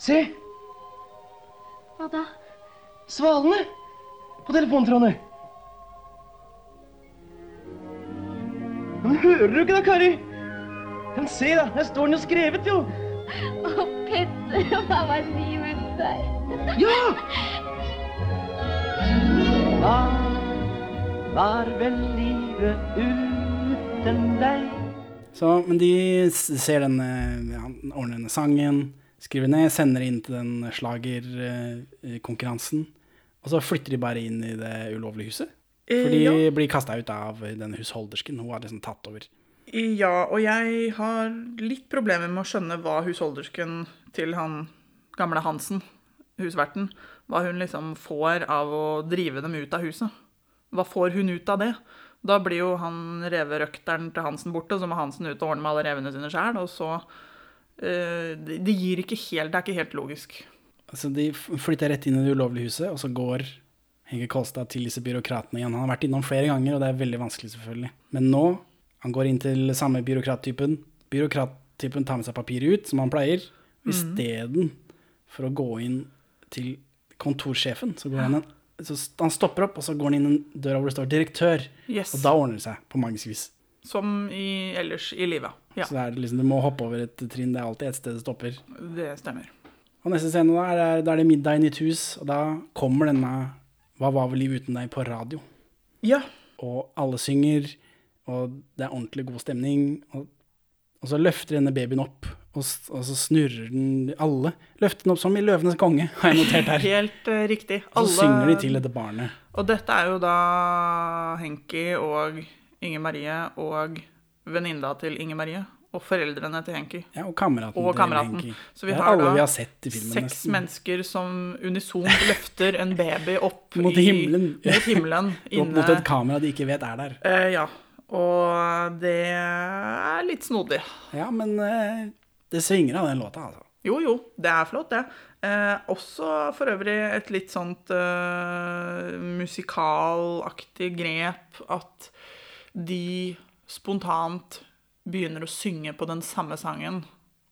Se! Hva da? Svalene! På telefontrådene. Men hører du ikke da, Kari? Men se da, her står den jo skrevet, jo. Å, Petter, hva var livet uten deg? Ja! Hva var vel livet uten deg? Så, men de ser denne, han ordner denne sangen, skriver ned, sender inn til den slagerkonkurransen. Og så flytter de bare inn i det ulovlige huset. Eh, For de ja. blir kasta ut av den husholdersken. Hun har liksom tatt over. Ja, og jeg har litt problemer med å skjønne hva husholdersken til han gamle Hansen, husverten, hva hun liksom får av å drive dem ut av huset. Hva får hun ut av det? Da blir jo han reverøkteren til Hansen borte, så må Hansen ut og ordne med alle revene sine sjæl, og så eh, det, det gir ikke helt Det er ikke helt logisk. Altså, de flytter rett inn i det ulovlige huset, og så går Hege Kolstad til disse byråkratene igjen. Han har vært innom flere ganger, og det er veldig vanskelig, selvfølgelig. Men nå, han går inn til samme byråkrattypen. Byråkrattypen tar med seg papiret ut, som han pleier. Og Mhm. For å gå inn til kontorsjefen, så går han en så han stopper opp, og så går han inn en døra hvor det står 'direktør'. Yes. Og da ordner det seg, på magisk vis. Som i, ellers i livet. Ja, Så det liksom, du må hoppe over et trinn. Det er alltid et sted det stopper. det stemmer. Og neste scene da er, det- da er det middag i nytt hus, og da kommer denne Hva var vel liv uten deg på radio. Ja. Og alle synger, og det er ordentlig god stemning. Og, og så løfter denne babyen opp, og, og så snurrer den Alle løfter den opp som i Løvenes konge, har jeg notert her. Helt uh, riktig. Og så synger de til dette barnet. Og dette er jo da Henki og Inger Marie og venninna til Inger Marie. Og foreldrene til Henki. Ja, og kameraten Og kameraten. Henki. Så vi Det er har alle vi har sett i filmen, seks nesten. mennesker som unisont løfter en baby opp Mot i, himmelen. Mot himmelen Opp mot et kamera de ikke vet er der. Uh, ja. Og det er litt snodig. Ja, men uh, det svinger av den låta, altså. Jo, jo, det er flott, det. Eh, også for øvrig et litt sånt eh, musikalaktig grep at de spontant begynner å synge på den samme sangen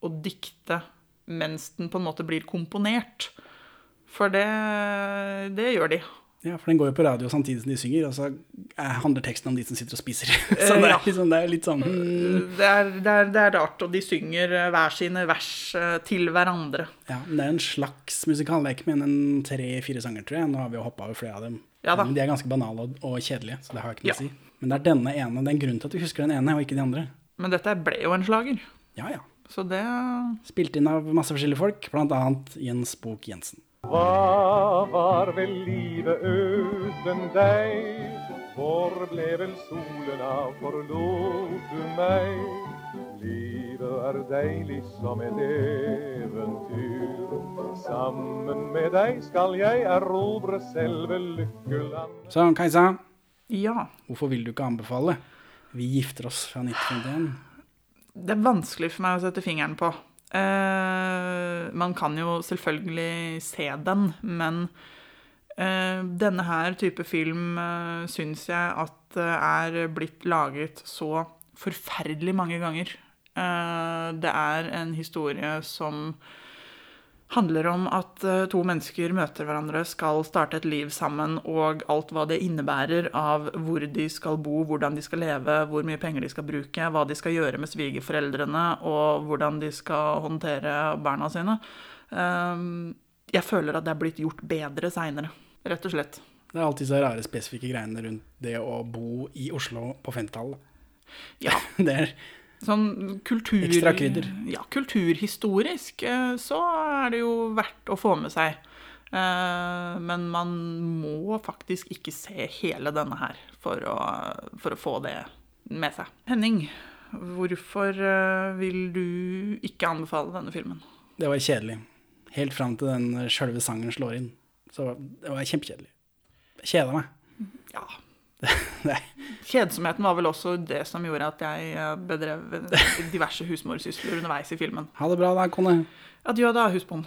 og dikte mens den på en måte blir komponert. For det, det gjør de. Ja, for den går jo på radio samtidig som de synger, og så eh, handler teksten om de som sitter og spiser. så Eh, det er, liksom, det er litt sånn hmm. Det er, det, er, det er rart, og de synger eh, hver sine vers eh, til hverandre. Ja, men det er en slags musikallek med enn tre-fire sanger, tror jeg. Nå har vi jo hoppa over flere av dem. Ja. Men de er ganske banale og, og kjedelige, så det har ikke noe Ja. å si. Men det er denne ene. Det er en grunn til at du husker den ene, og ikke de andre. Men dette ble jo en slager. Ja, ja. Så det Spilt inn av masse forskjellige folk, annet Jens Bok Jensen. Hva var vel livet uten deg? Hvor ble vel solen av, forlot du meg? Livet er deilig som et eventyr. Sammen med deg skal jeg erobre selve lykkeland. Så Kajsa, Ja. hvorfor vil du ikke anbefale Vi gifter oss fra 1951? Det er vanskelig for meg å sette fingeren på. Uh, man kan jo selvfølgelig se den, men uh, denne her type film uh, syns jeg at er blitt laget så forferdelig mange ganger. Det er en historie som handler om at eh, to mennesker møter hverandre, skal starte et liv sammen, og alt hva det innebærer av hvor de skal bo, hvordan de skal leve, hvor mye penger de skal bruke, hva de skal gjøre med svigerforeldrene, og hvordan de skal håndtere barna sine. Um, jeg føler at det er blitt gjort bedre seinere, rett og slett. Det er alltid så rare spesifikke greiene rundt det å bo i Oslo på 50-tallet. Ja. Det er Sånn kultur... Ekstra krydder. Ja, kulturhistorisk eh, så er det jo verdt å få med seg. Eh, Men man må faktisk ikke se hele denne her for å, for å få det med seg. Henning, hvorfor eh, vil du ikke anbefale denne filmen? Det var kjedelig. Helt fram til den sjølve sangen slår inn. Så det var kjempekjedelig. Kjeda meg. Ja. Kjedsomheten var vel også det som gjorde at jeg eh, bedrev diverse husmorsysler underveis i filmen. Ha det bra da, kone. Adjø da, husbond.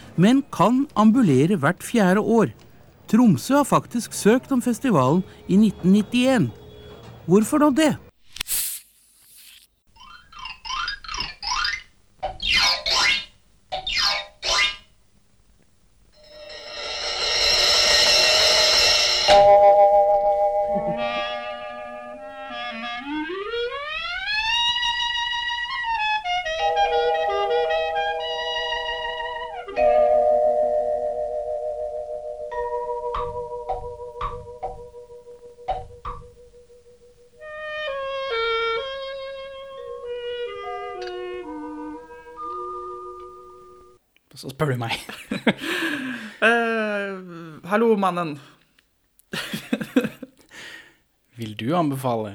men kan ambulere hvert fjerde år. Tromsø har faktisk søkt om festivalen i 1991. Hvorfor nå det? Spør du meg. Eh, hallo, mannen. Vil du anbefale